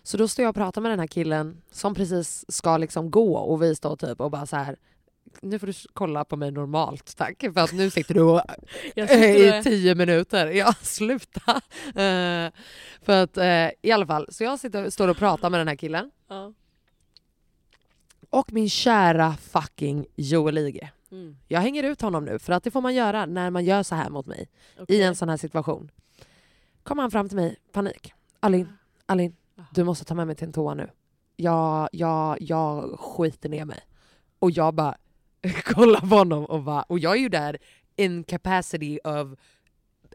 så då står jag och pratar med den här killen som precis ska liksom gå och vi står typ och bara så här. Nu får du kolla på mig normalt tack för att nu sitter du och, sitter i tio minuter. Ja sluta! Eh, för att eh, i alla fall, så jag sitter, står och pratar med den här killen ja. Och min kära fucking Joel Ige. mm. Jag hänger ut honom nu för att det får man göra när man gör så här mot mig i Okej. en sån här situation. Kommer han fram till mig, panik. Alin, Alin, du måste ta med mig till en toa nu. Jag, jag, jag skiter ner mig. Och jag bara kollar på honom och bara, och jag är ju där in capacity of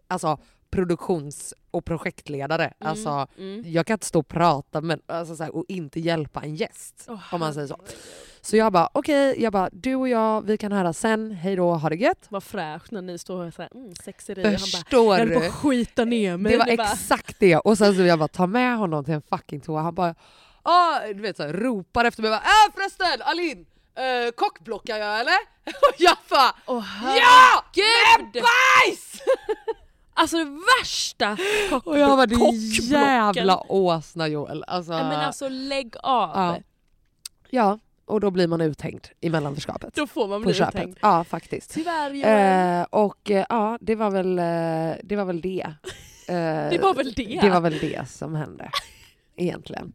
alltså produktions och projektledare. Mm. Alltså Mm. jag kan inte stå och prata men, alltså, så här, och inte hjälpa en gäst. Åh, om man säger så. Så jag bara okej, jag bara du och jag, vi kan höra sen, hej då, ha det gött. Vad fräscht när ni står och säger mm, sexeri. Han bara, Förstår jag på skita ner mig. Det var bara, exakt det. Och sen så jag bara ta med honom till en fucking toa. Han bara ah, du vet så här, ropar efter mig. Bara, äh, förresten Alin, äh, kockblockar jag eller? Och jag bara Åh ja! Med bajs! Alltså det värsta kock- Och jag bara din jävla åsna Joel. Alltså, Nej, men alltså lägg av. Ja. ja, och då blir man uthängd i mellanförskapet. Då får man bli köpet. uthängd. Ja faktiskt. Tyvärr Joel. Eh, och eh, ja, det var väl eh, det. Var väl det. Eh, det var väl det. det var väl det som hände. Egentligen.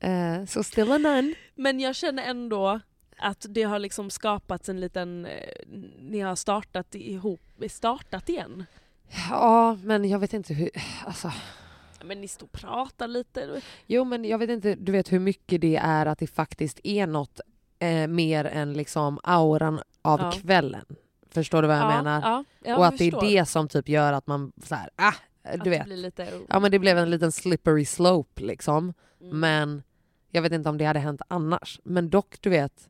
Mm. Eh, så still a nun. Men jag känner ändå att det har liksom skapats en liten... eh, Ni har startat ihop, startat igen. Ja, men jag vet inte hur... Alltså, Men ni står och pratar lite. jo, men jag vet inte du vet hur mycket det är att det faktiskt är något eh, mer än liksom auran av Ja. kvällen. Förstår du vad jag ja, menar? Ja, jag och att det är förstår. det som typ gör att man så här, ah, du att vet. lite... Ja men det blev en liten slippery slope liksom. Mm. Men jag vet inte om det hade hänt annars. Men dock, du vet.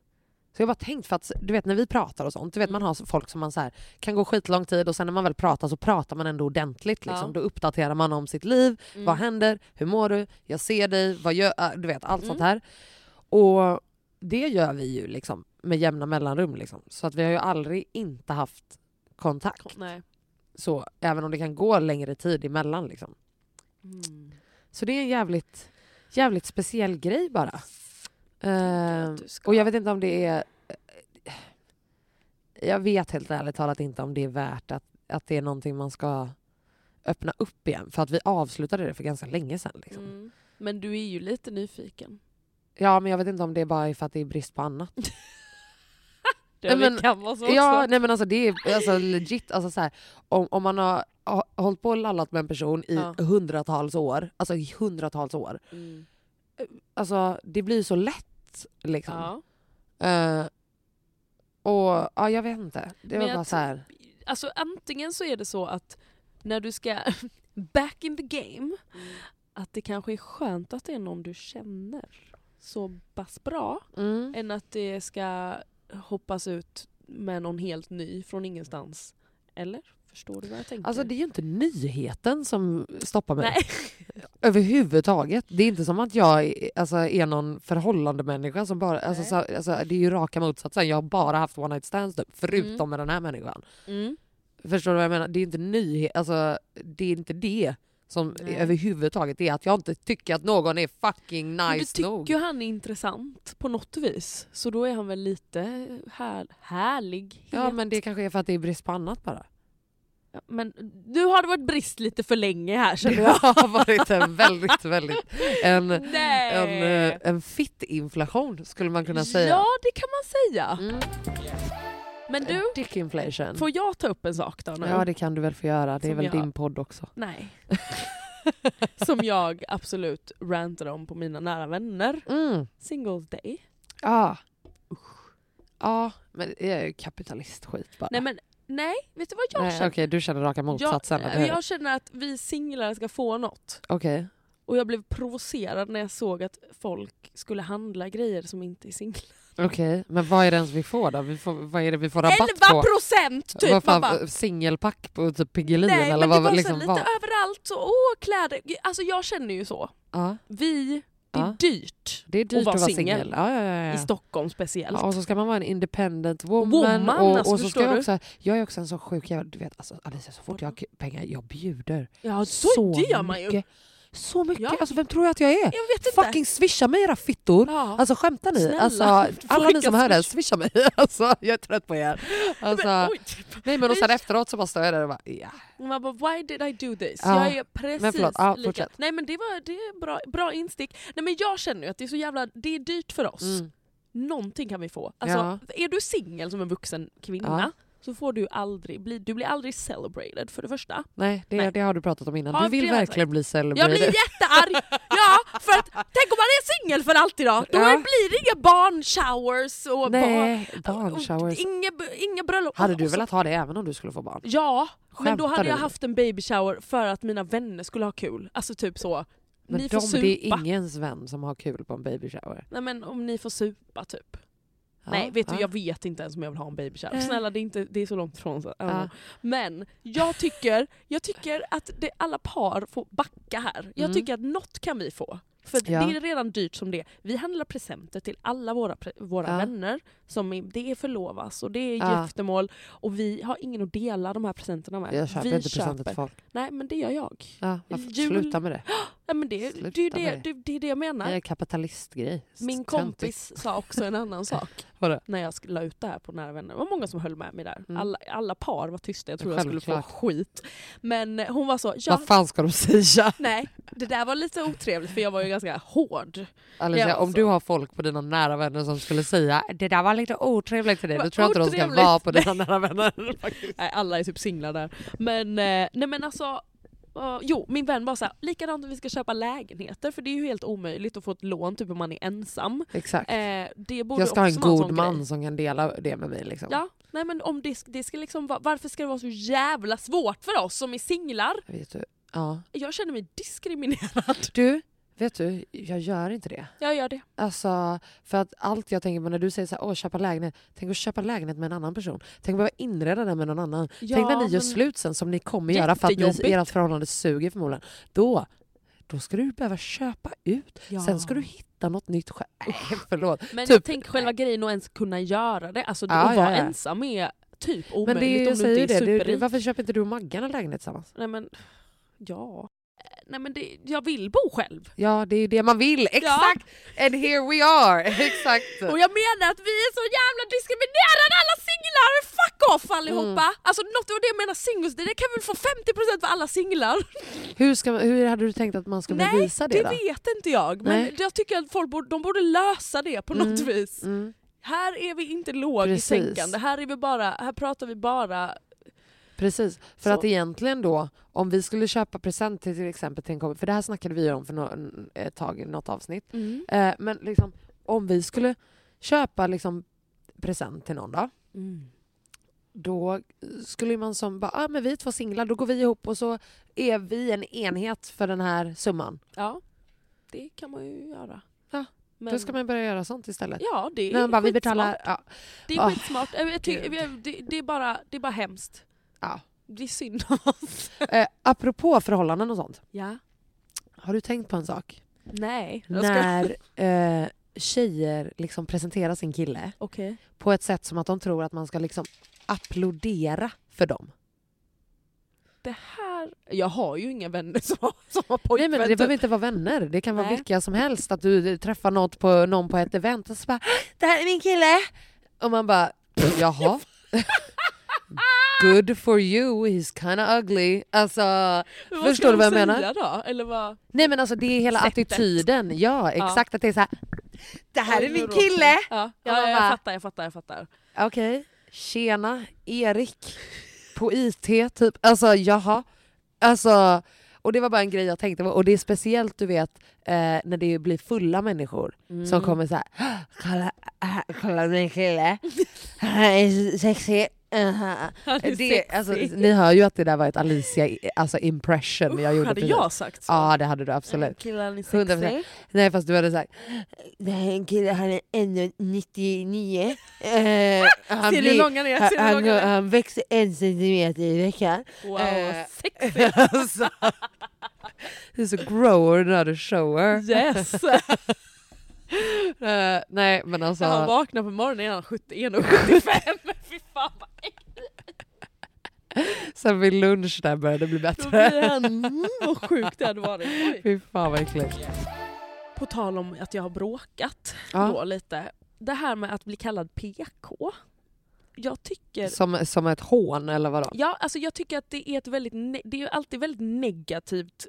Så jag har bara tänkt för att du vet när vi pratar och sånt, du vet man har folk som man så här, kan gå skitlång tid och sen när man väl pratar så pratar man ändå ordentligt. Liksom. Ja. Då uppdaterar man om sitt liv, Mm. vad händer, hur mår du, jag ser dig, vad gör, äh, du vet allt sånt Mm. här. Och det gör vi ju liksom med jämna mellanrum. Liksom. Så att vi har ju aldrig inte haft kontakt. Nej. Så, även om det kan gå längre tid emellan. Liksom. Mm. Så det är en jävligt, jävligt speciell grej bara. Eh, du ska- och jag vet inte om det är... Jag vet helt ärligt talat inte om det är värt att, att det är någonting man ska öppna upp igen. För att vi avslutade det för ganska länge sedan. Liksom. Mm. Men du är ju lite nyfiken. Ja, men jag vet inte om det är bara för att det är brist på annat. Det Nej, men- kan vara så också. Ja, nej men alltså det är alltså legit. Alltså så här, om, om man har, har hållit på och lallat med en person i Ja. hundratals år, alltså i hundratals år. Mm. Alltså det blir så lätt liksom. Ja. Eh, och ja, jag vet inte. Det Men var jag bara så här. Alltså antingen så är det så att när du ska back in the game, att det kanske är skönt att det är någon du känner så pass bra, Mm. än att det ska hoppas ut med någon helt ny från ingenstans. Eller? Förstår du vad jag tänker? Alltså det är ju inte nyheten som stoppar mig. Nej. Överhuvudtaget. Det är inte som att jag är, alltså, är någon förhållande människa som bara... Alltså, så, alltså, det är ju raka motsatsen. Jag har bara haft one night stands typ, förutom Mm. med den här människan. Mm. Förstår du vad jag menar? Det är inte nyhet, alltså, det är inte det som Nej. överhuvudtaget är att jag inte tycker att någon är fucking Men du nice tycker nog. ju han är intressant på något vis, så då är han väl lite här, härlig. Ja men det kanske är för att det är brist på annat bara. Men nu har det varit brist lite för länge här Det känner jag. har varit en väldigt, väldigt... En, Nej. en, eh, en fittinflation skulle man kunna säga. Ja det kan man säga. Mm. Men du, Dick inflation. får jag ta upp en sak då nu? Ja det kan du väl få göra, det är Som väl jag- din podd också. Nej. Som jag absolut rantar om på mina nära vänner. Mm. Singles day. Ja. Ja, men det är ju kapitalistskit bara. Nej men nej, vet du vad jag Nej, känner? Okej, du känner raka motsatsen. jag, jag känner att vi singlar ska få något. Okej. Och jag blev provocerad när jag såg att folk skulle handla grejer som inte är singlar. Okej, men vad är det ens vi får då? Vi får, vad är det vi får rabatt 11 på? procent typ! vad fan, bara, singelpack på typ Piggelin nej eller men det vad? var liksom, lite vad? överallt, så, åh kläder. Alltså jag känner ju så. Ja, Vi, det är Ja. dyrt det är dyrt vara att vara singel. singel. Ja, ja, i Stockholm speciellt. Och så ska man vara en independent woman. Woman, och, alltså, och så ska jag, också, jag är också en så sjuk jävla... Du vet alltså, Alicia, så fort jag har pengar, jag bjuder. Ja, så, det gör man ju. mycket. Så mycket. Ja. Alltså vem tror jag att jag är? Jag vet inte. Fucking swisha mig era fittor. Ja. Alltså skämtar ni? Snälla, Alltså, alla ni som hör det, swish? swisha mig. Alltså, jag är trött på er. Alltså, men, oj. nej men och sen efteråt så bara står jag där och bara ja. Man bara, why did I do this? Ja, Jag är precis men förlåt, ja, lika. Nej men det var det är bra, bra instick. Nej men jag känner ju att det är så jävla, det är dyrt för oss. Mm. Någonting kan vi få. Alltså, Ja. Är du singel som en vuxen kvinna. Så får du aldrig bli, du blir aldrig celebrated för det första. Nej, det, Nej. det har du pratat om innan. Har Du vill verkligen bli Jag celebrated. blir jättearg! Ja, för att tänk om man är singel för alltid då? Då Ja. blir det inga barnshowers och Nej, barn... barnshowers. Inga, inga bröllop. Hade du velat ha det även om du skulle få barn? Ja, men då Skämtar hade jag du? haft en baby shower för att mina vänner skulle ha kul. Alltså typ så. Men ni de, får supa. det är ingens vän som har kul på en baby shower. Nej men om ni får supa typ. Ja, Nej vet ja. du jag vet inte ens om jag vill ha en baby shower. Eh. Snälla det är, inte, det är så långt ifrån. Så, know. Men jag tycker, jag tycker att det, alla par får backa här. Jag Mm. tycker att något kan vi få. För Ja. det är redan dyrt som det. Vi handlar presenter till alla våra, våra Ja. vänner. Som är, det är förlovas och det är Ja. giftermål. Och vi har ingen att dela de här presenterna med. Jag köper vi inte presenter till folk. Nej men det gör jag. Ja, varför? Jul- Sluta med det. Ja, men det, Sluta det, är det, det, det är det jag menar. Det är en kapitalistgrej. Min kompis sa också en annan sak när jag la ut det här på nära vänner. Det var många som höll med mig där. Mm. Alla, alla par var tysta, jag tror jag skulle få skit. Men hon var så, ja, Vad fan ska de säga? nej, det där var lite otrevligt för jag var ju ganska hård. Alicia, om alltså. du har folk på dina nära vänner som skulle säga det där var lite otrevligt för dig, då tror jag inte de ska vara på dina nära vänner. Nej, alla är typ singlar där. Men, eh, nej men alltså, jo min vän var så här, likadant om vi ska köpa lägenheter för det är ju helt omöjligt att få ett lån typ om man är ensam. Exakt. Eh, det borde jag ska ha en god man grej. som kan dela det med mig. Liksom. Ja, nej men om det, det ska liksom vara, varför ska det vara så jävla svårt för oss som är singlar? Vet du, Ja. Jag känner mig diskriminerad. Du, vet du, jag gör inte det. Jag gör det. Alltså, för att allt jag tänker på när du säger så här, åh köpa lägenhet, tänk att köpa lägenhet med en annan person. Tänk att behöva inreda den med någon annan. Ja, tänk när ni gör men- slut sen som ni kommer göra för att ni, ert förhållande suger förmodligen. Då, då ska du behöva köpa ut. Ja. Sen ska du hitta något nytt själv. Förlåt. Men Typ- jag tänker själva grejen att ens kunna göra det. Alltså Ja, att vara ensam är typ Men omöjligt det är, om du inte det, är superrik. varför köper inte du och Maggan en lägenhet tillsammans? Nej men, ja. Nej men det, jag vill bo själv. Ja, det är ju det man vill. Exakt! And here we are! Exakt. Och jag menar att vi är så jävla diskriminerade alla singlar! Fuck off allihopa! Mm. Alltså något av det jag menar singles, det kan väl få 50% för alla singlar? Hur, ska, man- hur hade du tänkt att man ska Nej, bevisa det, det då? vet inte jag. Men Nej. jag tycker att folk borde, de borde lösa det på något vis. Mm. Här är vi inte låg i Precis. sänkande, här, är vi bara, här pratar vi bara... Precis, för Så. att egentligen då, om vi skulle köpa present till exempel till en kompis, för det här snackade vi om för nå- ett tag i något avsnitt. Eh, men liksom, om vi skulle köpa liksom present till någon då, då skulle man som bara, ah, men vi är två singlar, då går vi ihop och så är vi en enhet för den här summan. Ja, det kan man ju göra. Ja, Men, Då ska man börja göra sånt istället. Ja, det är bara, vi skitsmart. betalar, ja, Det är skitsmart. Jag jag tycker, det, det, är bara, det är bara hemskt. Ja. Det är synd om oss. Eh, apropå förhållanden och sånt, Ja. har du tänkt på en sak? Nej. När eh, tjejer liksom presenterar sin kille Okej. på ett sätt som att de tror att man ska liksom applådera för dem. Det här... Jag har ju inga vänner som har, som har Nej pojkvän. men det behöver inte vara vänner, det kan vara Nej. vilka som helst. Att du träffar något på, någon på ett event och så bara “det här är min kille” och man bara “jaha”. Good for you, he's kinda ugly. Alltså, Men vad förstår du vad jag menar? Då? Eller vad? nej men alltså det är hela Sättet. attityden. Ja exakt, att det är så här. “det här är min kille”. Ja, ja, ja, jag bara- fattar, jag fattar, jag fattar. Okej, tjena Erik på IT typ. Alltså jaha. Alltså, och det var bara en grej jag tänkte på. Och det är speciellt du vet eh, när det blir fulla människor Mm. som kommer så här. Kolla, kolla min kille. Han är sexig. Uh-huh. Det, alltså, ni hör ju att det där var ett Alicia alltså impression jag Usch, gjorde hade precis. jag sagt så? Ja det hade du absolut. Är 100%. sexig. Nej fast du hade sagt det här är en kille, han är 1,99. Eh, han, Ser du hur lång han han, Ser du hur lång han, växer en centimeter i veckan. Wow, Eh, vad sexig. alltså, he's a grower not a shower. Yes! Eh, nej men alltså, När han vaknar på morgonen är han 71 och 75. Fy fan vad äckligt. sen vid lunch där började det bli Då bättre. blir han... Mm, vad sjukt det hade varit. Oj. Fy fan vad äckligt. På tal om att jag har bråkat Ja. då lite. Det här med att bli kallad PK. Jag tycker... Som, som ett hån eller vadå? Ja, alltså jag tycker att det är ett väldigt... Det är alltid väldigt negativt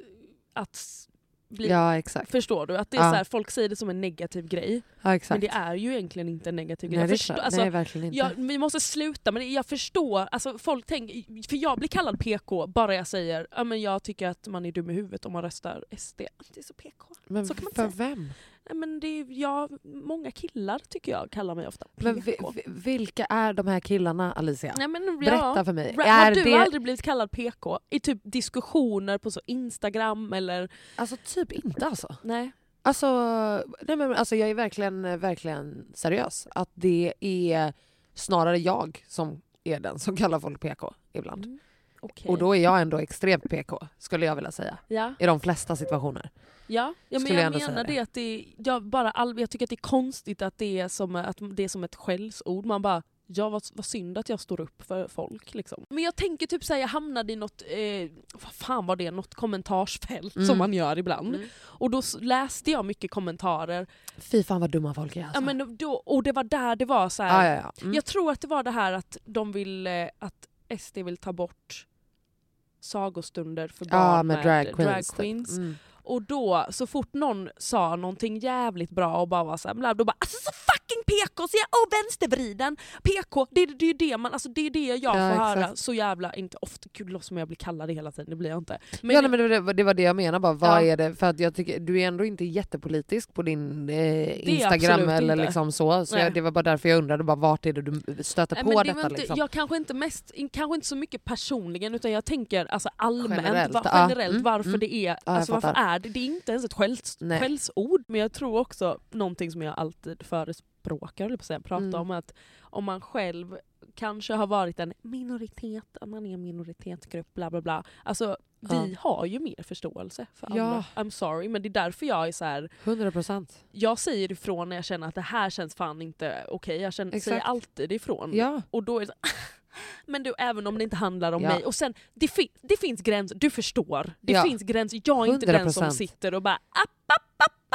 att s- bli... Ja exakt. Förstår du? Att det är Ja. så här, folk säger det som en negativ grej. Ja, exakt. Men det är ju egentligen inte en negativ grej. nej, Jag det är förstår- klart. alltså, nej verkligen inte. Ja, vi måste sluta, men jag förstår, alltså folk tänker, för jag blir kallad PK bara jag säger ja, men jag tycker att man är dum i huvudet om man röstar SD. Det är så PK. men så kan man för säga. vem? Men det är, ja, många killar tycker jag kallar mig ofta PK. Men vi, vilka är de här killarna Alicia? Nej, men, Berätta ja. för mig. Har du det, aldrig blivit kallad PK i typ diskussioner på så Instagram eller? Alltså typ inte alltså. Nej. Alltså, nej men, alltså jag är verkligen, verkligen seriös. Att det är snarare jag som är den som kallar folk PK ibland. Mm. Okej. Och då är jag ändå extremt PK, skulle jag vilja säga. Ja, I de flesta situationer. ja. ja men Skulle jag jag menar det. att det är, jag, bara all, jag tycker att det är konstigt att det är som, att det är som ett skällsord. Man bara Ja vad, vad synd att jag står upp för folk. Liksom. Men jag tänker typ säga jag hamnade i något, eh, vad fan var det, något kommentarsfält Mm. som man gör ibland. Mm. Och då läste jag mycket kommentarer. Fy fan vad dumma folk är alltså. Ja, men då, och det var där det var så här. ja, ja, ja. Mm. Jag tror att det var det här att de vill eh, att SD vill ta bort sagostunder för barn ja, med drag queens. drag typ. queens. Mm. Och då, så fort någon sa någonting jävligt bra och bara var såhär då bara alltså så fucking PK, så jag, åh vänstervriden, PK, det, det, det är det man, alltså det är det jag Ja, får höra exakt. så jävla, inte ofta, gud låter som jag blir kallad hela tiden, det blir jag inte. Men, ja, nej, men det, var- det var det jag menade bara, vad Ja. är det? För att jag tycker, du är ändå inte jättepolitisk på din eh, Instagram eller inte. liksom så. så jag, det var bara därför jag undrade bara, vart är det du stöter Nej, på det detta? var inte, liksom. Jag kanske inte mest, kanske inte så mycket personligen utan jag tänker alltså allmänt, Generellt, va, ja. generellt Mm, varför mm. det är, alltså varför är det, det är inte ens ett skälls, skällsord men jag tror också någonting som jag alltid förespråkar, eller på säga, prata Mm. om att om man själv kanske har varit en minoritet, att man är en minoritetsgrupp, bla bla bla. Alltså vi har ju mer förståelse för Ja. andra. I'm sorry men det är därför jag är så här. 100 procent. jag säger ifrån när jag känner att det här känns fan inte okej. Jag känner, säger alltid ifrån. Ja. Och då är det så, men du, även om det inte handlar om Ja. mig. Och sen, det, fi, det finns gränser, du förstår. Det Ja. finns gränser. Jag är inte den som 100%. sitter och bara app.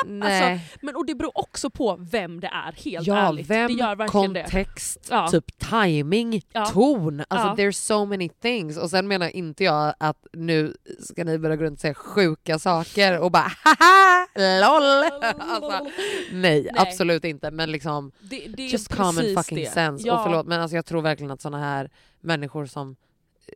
Nej. Alltså, men, och det beror också på vem det är, helt ja, ärligt. vem, det gör verkligen det. kontext, Ja. typ timing, Ja. ton. Alltså Ja. there's so many things. Och sen menar inte jag att nu ska ni börja gå runt och säga sjuka saker och bara haha LOL. alltså, nej, absolut inte. Men liksom Det, det just common fucking det. sense. Ja. Och förlåt men alltså jag tror verkligen att såna här människor som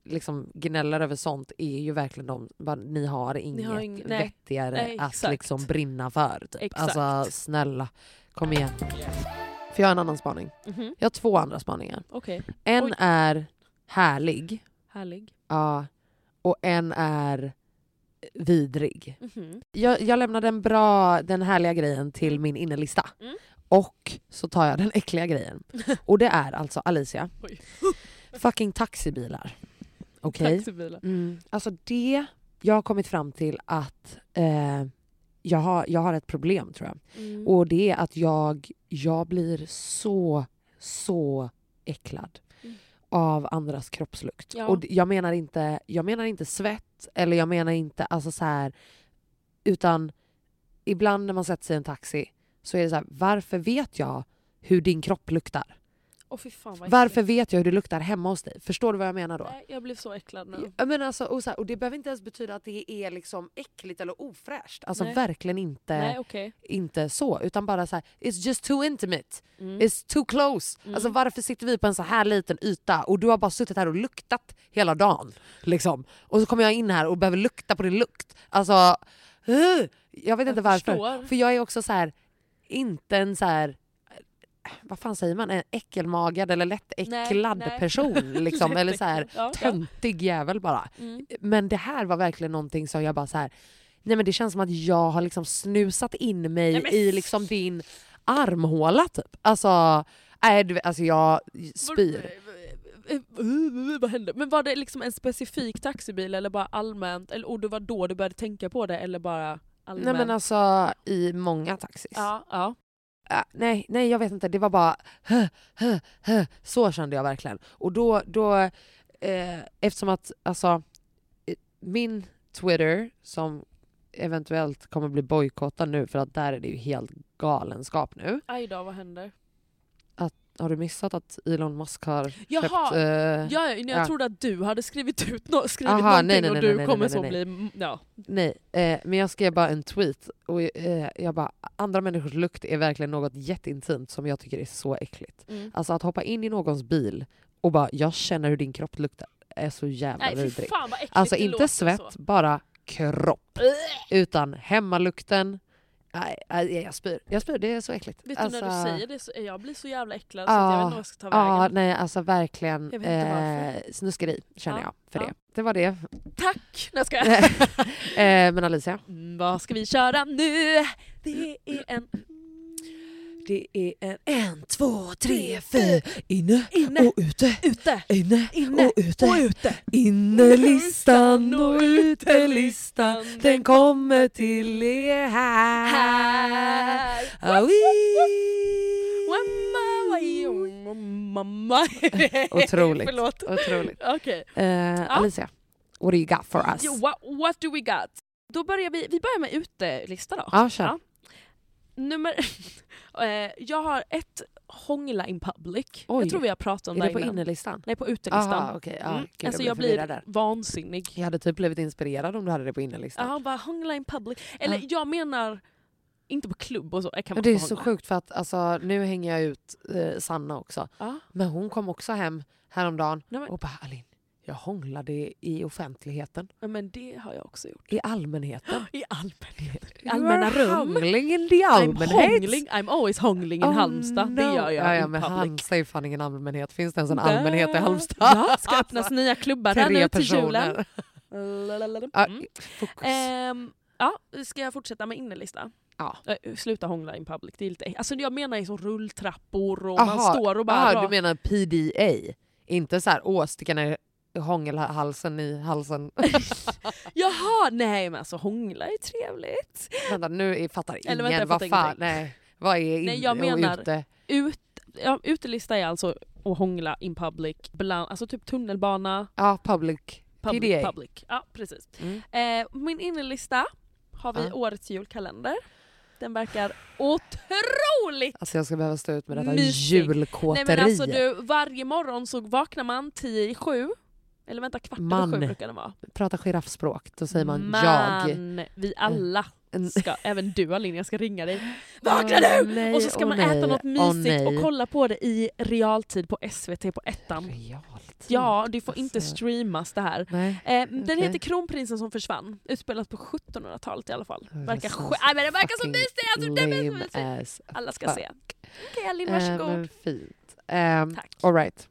liksom gnäller över sånt är ju verkligen de, bara, ni har inget har ing- nej. vettigare Nej, att liksom brinna för. Typ. Exakt. Alltså snälla, kom igen. För jag har en annan spaning. Mhm. Jag har två andra spaningar. Okej, En Oj. är härlig, härlig. ja, och en är vidrig. Mhm. Jag, jag lämnar den bra, den härliga grejen till min innelista. Mm. Och så tar jag den äckliga grejen. Och det är alltså Alicia, Oj. fucking taxibilar. Okej? Taxibilen. Mm. Alltså det, jag har kommit fram till att eh, jag, har, jag har ett problem tror jag. Mm. Och det är att jag, jag blir så, så äcklad Mm. av andras kroppslukt. Ja. Och jag menar, inte, jag menar inte svett eller jag menar inte alltså så här utan ibland när man sätter sig i en taxi så är det så här, varför vet jag hur din kropp luktar? Fy fan Varför vet jag hur det luktar hemma hos dig? Förstår du vad jag menar då? Nej, jag blev så äcklad nu. Jag menar alltså, och, så här, och det behöver inte ens betyda att det är liksom äckligt eller ofräscht. Alltså Nej. verkligen inte, Nej okej. inte så. Utan bara så här, it's just too intimate. Mm. It's too close. Mm. Alltså varför sitter vi på en så här liten yta och du har bara suttit här och luktat hela dagen. Liksom. Och så kommer jag in här och behöver lukta på din lukt. Alltså, uh, jag vet Jag inte varför. förstår. För jag är också så här, inte en så här vad fan säger man, en äckelmagad eller lättäcklad Nej, nej. person. Liksom, eller så här, Ja, ja. töntig jävel bara. Mm. Men det här var verkligen någonting som jag bara så här. Nej men det känns som att jag har liksom snusat in mig Nej, men- i liksom din armhåla typ. Alltså, nej, du alltså jag spyr. Vad hände? Men var det liksom en specifik taxibil eller bara allmänt? Eller, och det var då du började tänka på det eller bara allmänt? Nej men alltså i många taxis. ja, ja. Äh, nej, nej jag vet inte, det var bara hö, hö, hö. så kände jag verkligen. Och då, då eh, eftersom att alltså eh, min Twitter som eventuellt kommer bli bojkottad nu för att där är det ju helt galenskap nu. Aj då, vad händer? Har du missat att Elon Musk har Jaha, köpt... eh, Ja, ja, jag ja. trodde att du hade skrivit ut no skrivit Aha, någonting nej, nej, och nej, du nej, kommer så bli... Ja. Nej, eh, men jag skrev bara en tweet och eh, jag bara, andra människors lukt är verkligen något jätteintimt som jag tycker är så äckligt. Mm. Alltså att hoppa in i någons bil och bara, jag känner hur din kropp luktar, är så jävla Nej vidrigt. fan Alltså inte svett, Så. bara kropp. Utan hemmalukten. Nej, nej, jag spyr. Jag spyr, det är så äckligt. Vet du när du Alltså, säger det så jag blir så jävla äcklad så att jag vet inte vad jag ska ta Ja, vägen. nej alltså verkligen Jag eh, snuskeri känner Ja, jag för ja. det. Det var det. Tack! Nej, jag skojar. eh, men Alicia, Mm, vad ska vi köra nu? Det är en... Det är en, en två, tre, fyra, inne, Inne. och ute. Ute! Inne, Inne och ute. och ute! Innelistan och utelistan, den kommer till er här. Här! Aui. Mamma! Otroligt. Förlåt. Otroligt. Okej. Eh, Alicia, what do you got for us? What, what do we got? Då börjar vi, vi börjar med utelista då. Ja, kör. Nummer... eh, jag har ett hångla in public. Oj. Jag tror vi har pratat om Är det det på innan. innelistan? Nej, på utelistan. Aha, okej. Ja, Mm. gud, alltså jag blir där. vansinnig. Jag hade typ blivit inspirerad om du hade det på innelistan. Ja, bara hångla in public. Eller Ja. jag menar inte på klubb och så. Kan vara det är så sjukt för att alltså, nu hänger jag ut eh, Sanna också. Ja. Men hon kom också hem häromdagen Nej, men, och bara Alin, jag hånglade i offentligheten. ja, men det har jag också gjort. I allmänheten. I allmänhet. I You allmänna rum. Hångling in the I'm allmänhet. hångling, I'm always hångling in Oh, Halmstad. Det no. gör jag Ja, in ja, men. Halmstad är fan ingen allmänhet. Finns det ens en allmänhet i Halmstad? Ja, ska öppnas nya klubbar här nu till julen. Mm. fokus. Ehm, ja, ska jag fortsätta med innelista? Ja. Eh, Sluta hångla in public, det är lite Alltså jag menar så rulltrappor och man Aha, står och bara... aha, du menar PDA? Inte så här, åh sticka ner hångelhalsen i halsen. Jaha, nej men alltså hångla är trevligt. vänta nu fattar ingen. Eller vänta, jag vad fan, ingenting. nej. Vad är in Nej, jag menar- ute? Ut, ja, utelista är alltså att hångla in public, bland, alltså typ tunnelbana, Ja, public. public. PDA. public. Ja, precis. Mm. Eh, min innelista har vi Ja. årets julkalender. Den verkar otroligt Alltså jag ska behöva stå ut med detta Mysig. julkåteri. Nej men alltså du, varje morgon så vaknar man tio i sju. Eller vänta, kvart Man. över sju brukar det vara. Prata giraffspråk, då säger man, jag. Man, vi alla En- ska, även du Aline, jag ska ringa dig. Vakna nu! nej, och så ska man nej, äta något mysigt och kolla på det i realtid på SVT på ettan. Realtid. Ja, det får inte Alltså, streamas det här. Nej. Eh, den Okej. heter Kronprinsen som försvann, utspelat på 1700-talet i alla fall. Verkar, Nej, men det verkar så mysigt! Alltså, det är så Alla ska fuck. se. Okej Aline, Eh, varsågod. men fint. Um, Tack. all right.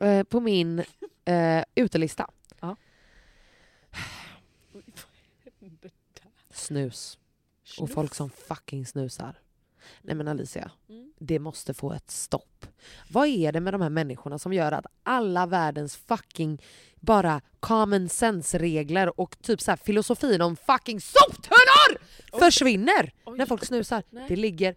Eh, på min uh, utelista. Ja. Snus. Och folk som fucking snusar. Nej men Alicia, Mm. det måste få ett stopp. Vad är det med de här människorna som gör att alla världens fucking bara common sense-regler och typ så här filosofin om fucking soptunnor försvinner Oj. när folk snusar? Nej. Det ligger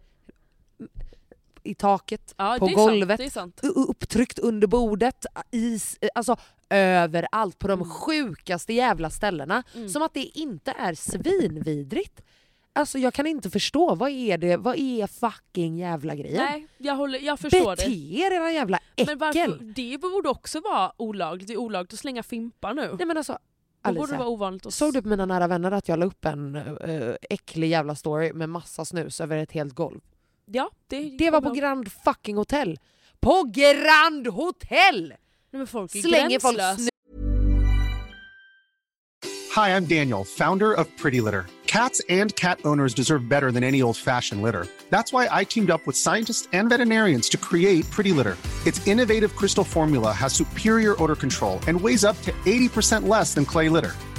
i taket, Ja, på golvet, Sant, upptryckt under bordet, is, alltså överallt på de sjukaste jävla ställena. Mm. Som att det inte är svinvidrigt. Alltså jag kan inte förstå, vad är det, vad är fucking jävla grejen? Nej, jag, håller, jag förstår Bete det. er era jävla äckel! Men varför, det borde också vara olagligt. Det är olagligt att slänga fimpar nu. Nej men alltså, Alicia, att... såg du på mina nära vänner att jag la upp en uh, äcklig jävla story med massa snus över ett helt golv? Ja, det, Det var på Grand fucking Hotel! På Grand Hotel! Nej, men folk är Slänger folk snus Hi, I'm Daniel, founder of Pretty Litter. Cats and cat owners deserve better than any old fashioned litter. That's why I teamed up with scientists and veterinarians to create Pretty Litter. Its innovative crystal formula has superior odor control and weighs up to 80% less than clay litter.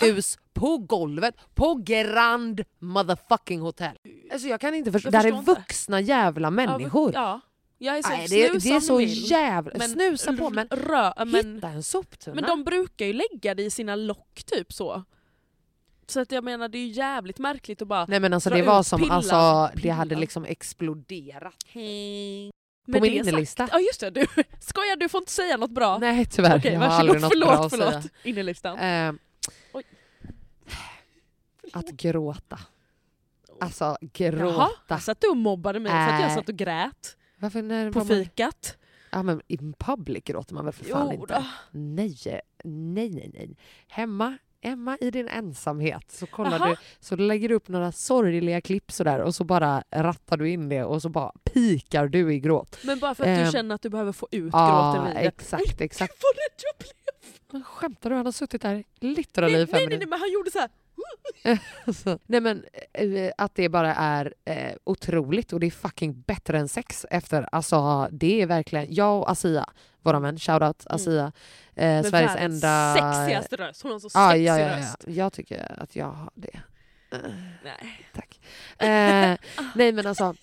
Snus på golvet på Grand motherfucking Hotel. Alltså jag kan inte förstå. Där är inte. vuxna jävla människor. Ja, jag är så, Nej, det, det är så vill. jävla... Men Snusa på men rö, men, hitta en soptunna. men de brukar ju lägga det i sina lock typ så. Så att jag menar det är ju jävligt märkligt att bara Nej men alltså det var som, pillan. alltså det hade liksom exploderat. Hej. På Med min innelista. Ja just det, du skojar du får inte säga något bra. Nej tyvärr, Okej jag har aldrig något förlåt, bra att förlåt. säga. Innerlistan. Eh. Att gråta. Alltså Jaha, gråta. jag satt du och mobbade mig för att jag Äh. satt och grät Varför när på man- fikat. Ja men in public gråter man väl för fan Jo inte? Nej, nej, nej, nej. Hemma Emma i din ensamhet så kollar Aha. du, så lägger du upp några sorgliga klipp sådär och så bara rattar du in det och så bara pikar du i gråt. Men bara för att Ehm, du känner att du behöver få ut Ja, gråten det. exakt, exakt. Vad rädd jag blev! Men skämtar du? Han har suttit där literally i Nej, fem nej, nej, nej, men han gjorde så här. Alltså, nej men eh, att det bara är eh, otroligt och det är fucking bättre än sex efter. Alltså det är verkligen, jag och Asia, våra vän, shoutout Asia, eh, Med Sveriges enda... sexigaste röst. Hon har så sexig ja, ja, ja. röst. Jag tycker att jag har det. Eh, Nej. Tack. Eh, nej men alltså,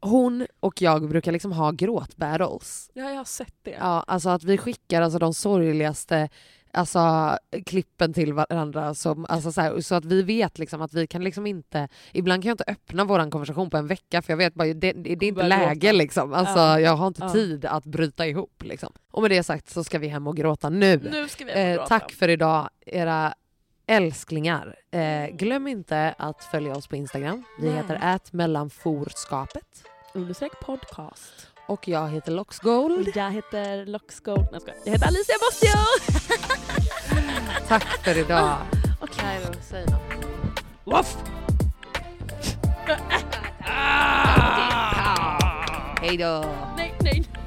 hon och jag brukar liksom ha gråtbattles. Ja, jag har sett det. Ja, alltså att vi skickar alltså de sorgligaste alltså, klippen till varandra som, alltså, så, här, så att vi vet liksom att vi kan liksom inte... Ibland kan jag inte öppna vår konversation på en vecka för jag vet bara det, det, är inte läge liksom. Alltså, Ja. Jag har inte Ja. tid att bryta ihop. Liksom. Och med det sagt så ska vi hem och gråta nu. Nu ska vi hem och Eh, gråta. tack för idag era älsklingar. Eh, glöm inte att följa oss på Instagram. Vi Nej. heter @mellanforskapet Understreck podcast. Och jag heter Loxgold. Jag heter Loxgold. Nej, jag. Jag heter Alicia Bostio! Tack för idag. Okej. då, säg något. Woof! Hej då. Nej, nej.